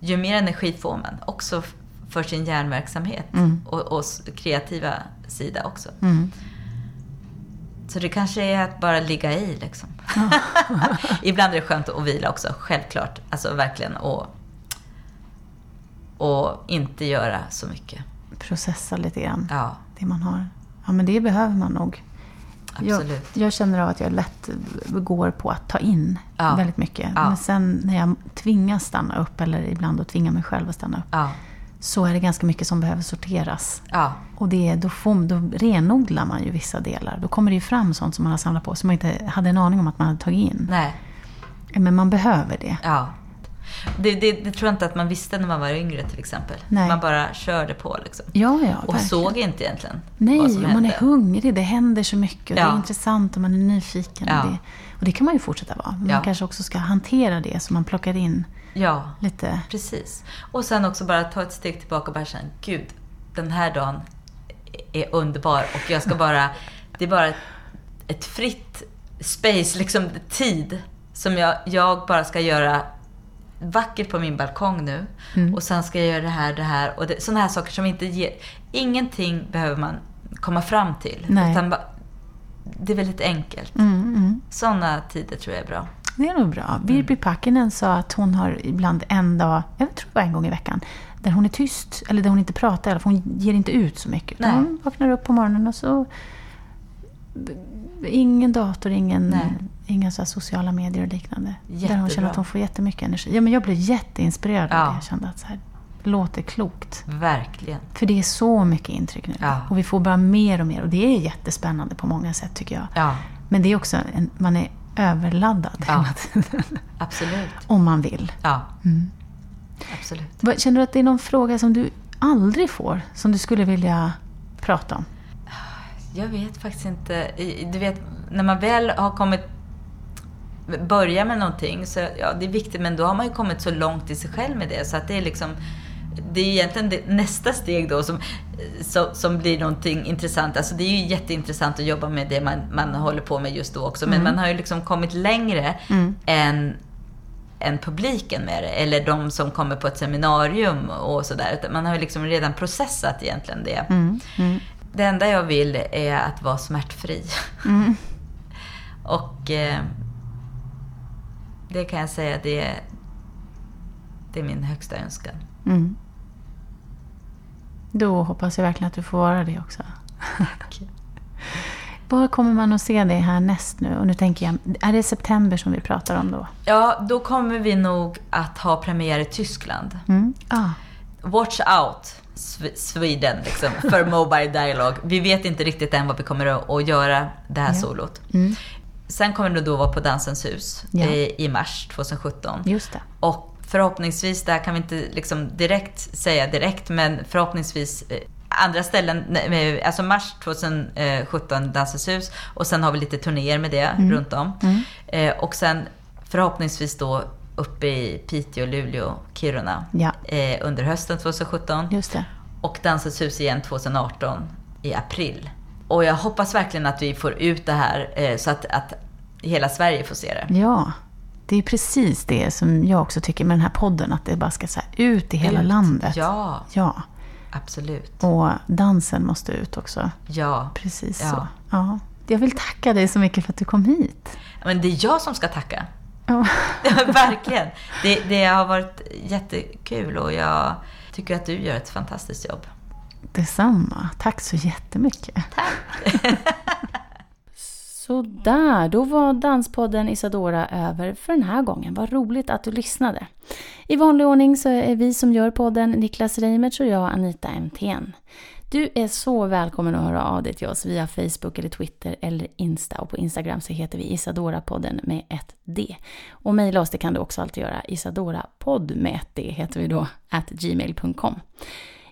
ju mer energi får man. Också för sin hjärnverksamhet Mm. och, och kreativa sida också. Mm. Så det kanske är att bara ligga i liksom. Ibland är det skönt att vila också, självklart. Alltså verkligen. Och, och inte göra så mycket. Processa lite grann. Ja, Det man har. Ja, men det behöver man nog. Jag, absolut. jag känner av att jag lätt går på att ta in Ja. väldigt mycket. Ja. Men sen när jag tvingas stanna upp, eller ibland att tvinga mig själv att stanna upp, Ja, så är det ganska mycket som behöver sorteras. ja, Och det, då, får, då renodlar man ju vissa delar. Då kommer det ju fram sånt som man har samlat på, som man inte hade en aning om att man hade tagit in. nej, Men man behöver det. ja. Det, det, det tror jag inte att man visste när man var yngre till exempel. Nej. Man bara körde på liksom. Ja, ja, Och verkligen. såg inte egentligen Nej, vad som och man hände. är hungrig. Det händer så mycket. Och Det Ja. är intressant och man är nyfiken. Ja. Och, det, och det kan man ju fortsätta vara. Men man kanske också ska hantera det så man plockar in Ja, lite... precis. Och sen också bara ta ett steg tillbaka och bara känna, gud, den här dagen är underbar och jag ska bara, det är bara ett, ett fritt space, liksom tid som jag, jag bara ska göra vackert på min balkong nu. Mm. Och sen ska jag göra det här, det här och det, sådana här saker som inte ger, ingenting behöver man komma fram till. Nej. Utan bara, det är väldigt enkelt. Mm, mm. Sådana tider tror jag är bra. Det är nog bra. Virpi Packinen sa att hon har ibland en dag, jag tror det var en gång i veckan, där hon är tyst. Eller där hon inte pratar, eller för hon ger inte ut så mycket. Nej. Hon vaknar upp på morgonen och så... Ingen dator, ingen, Nej. inga så sociala medier och liknande. Där hon Jättebra. känner att hon får jättemycket energi. Ja, men jag blev jätteinspirerad av Ja. det. Jag kände att så här, låter klokt. Verkligen. För det är så mycket intryck nu. Ja. Och vi får bara mer och mer. Och det är jättespännande på många sätt tycker jag. Ja, Men det är också, en, man är överladdad Ja. hela tiden. absolut. Om man vill. Ja, Mm. absolut. Känner du att det är någon fråga som du aldrig får, som du skulle vilja prata om? Jag vet faktiskt inte. Du vet, när man väl har kommit börja med någonting så ja, det är viktigt men då har man ju kommit så långt i sig själv med det så att det är liksom det är egentligen det, nästa steg då som, som, som blir någonting intressant. Alltså det är ju jätteintressant att jobba med det man, man håller på med just då också. Men man har ju liksom kommit längre Mm. än, än publiken med det. Eller de som kommer på ett seminarium och sådär. Man har ju liksom redan processat egentligen det. Mm. Mm. Det enda jag vill är att vara smärtfri. Mm. Och eh, det kan jag säga, det det är min högsta önskan. Mm. Då hoppas jag verkligen att du får vara det också. Var kommer man att se dig härnäst nu? Och nu tänker jag, är det september som vi pratar om då? Ja, då kommer vi nog att ha premiär i Tyskland. Mm. Ah. Watch out, Sweden, liksom, för Mobile Dialogue. Vi vet inte riktigt än vad vi kommer att, att göra det här Ja. solot. Mm. Sen kommer det då vara på Dansens hus Ja. i, i mars 2017. Just det. Och förhoppningsvis, det här kan vi inte liksom direkt säga direkt, men förhoppningsvis eh, andra ställen, eh, alltså mars 2017 Dansens hus och sen har vi lite turnéer med det runt om. Mm. Eh, och sen förhoppningsvis då uppe i Piteå, Luleå, Kiruna Ja, eh, under hösten 2017 just det. och Dansens hus igen 2018 i april. Och jag hoppas verkligen att vi får ut det här eh, så att, att hela Sverige får se det. Ja, det är precis det som jag också tycker med den här podden. Att det bara ska så ut i hela Ut. landet. Ja, ja. absolut. Och dansen måste ut också. Ja. Precis Ja. så. Ja. Jag vill tacka dig så mycket för att du kom hit. Men det är jag som ska tacka. Ja. Verkligen. Det, det har varit jättekul och jag tycker att du gör ett fantastiskt jobb. Detsamma. Tack så jättemycket. Så där, då var Danspodden Isadora över för den här gången. Vad roligt att du lyssnade. I vanlig ordning så är vi som gör podden Niklas Reimertz och jag Anita MTN. Du är så välkommen att höra av dig till oss via Facebook eller Twitter eller Insta. Och på Instagram så heter vi Isadora-podden med ett D. Och mejla oss det kan du också alltid göra. Isadorapodd med ett D heter vi då, at gmail.com.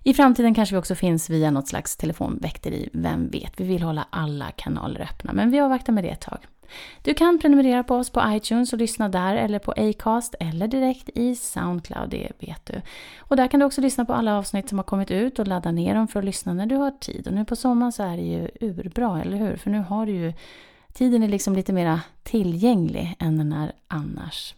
I framtiden kanske vi också finns via något slags telefonväkteri, vem vet? Vi vill hålla alla kanaler öppna, men vi avvaktar med det ett tag. Du kan prenumerera på oss på iTunes och lyssna där eller på Acast eller direkt i Soundcloud, det vet du. Och där kan du också lyssna på alla avsnitt som har kommit ut och ladda ner dem för att lyssna när du har tid. Och nu på sommaren så är det ju urbra, eller hur? För nu har du ju, tiden är liksom lite mera tillgänglig än den är annars.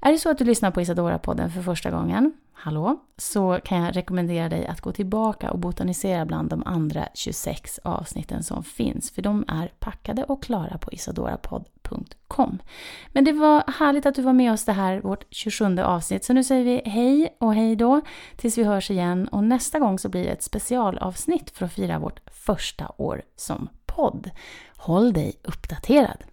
Är det så att du lyssnar på Isadora-podden för första gången, hallå, så kan jag rekommendera dig att gå tillbaka och botanisera bland de andra 26 avsnitten som finns, för de är packade och klara på isadorapodd.com. Men det var härligt att du var med oss det här, vårt 27 avsnitt, så nu säger vi hej och hej då tills vi hörs igen och nästa gång så blir det ett specialavsnitt för att fira vårt första år som podd. Håll dig uppdaterad!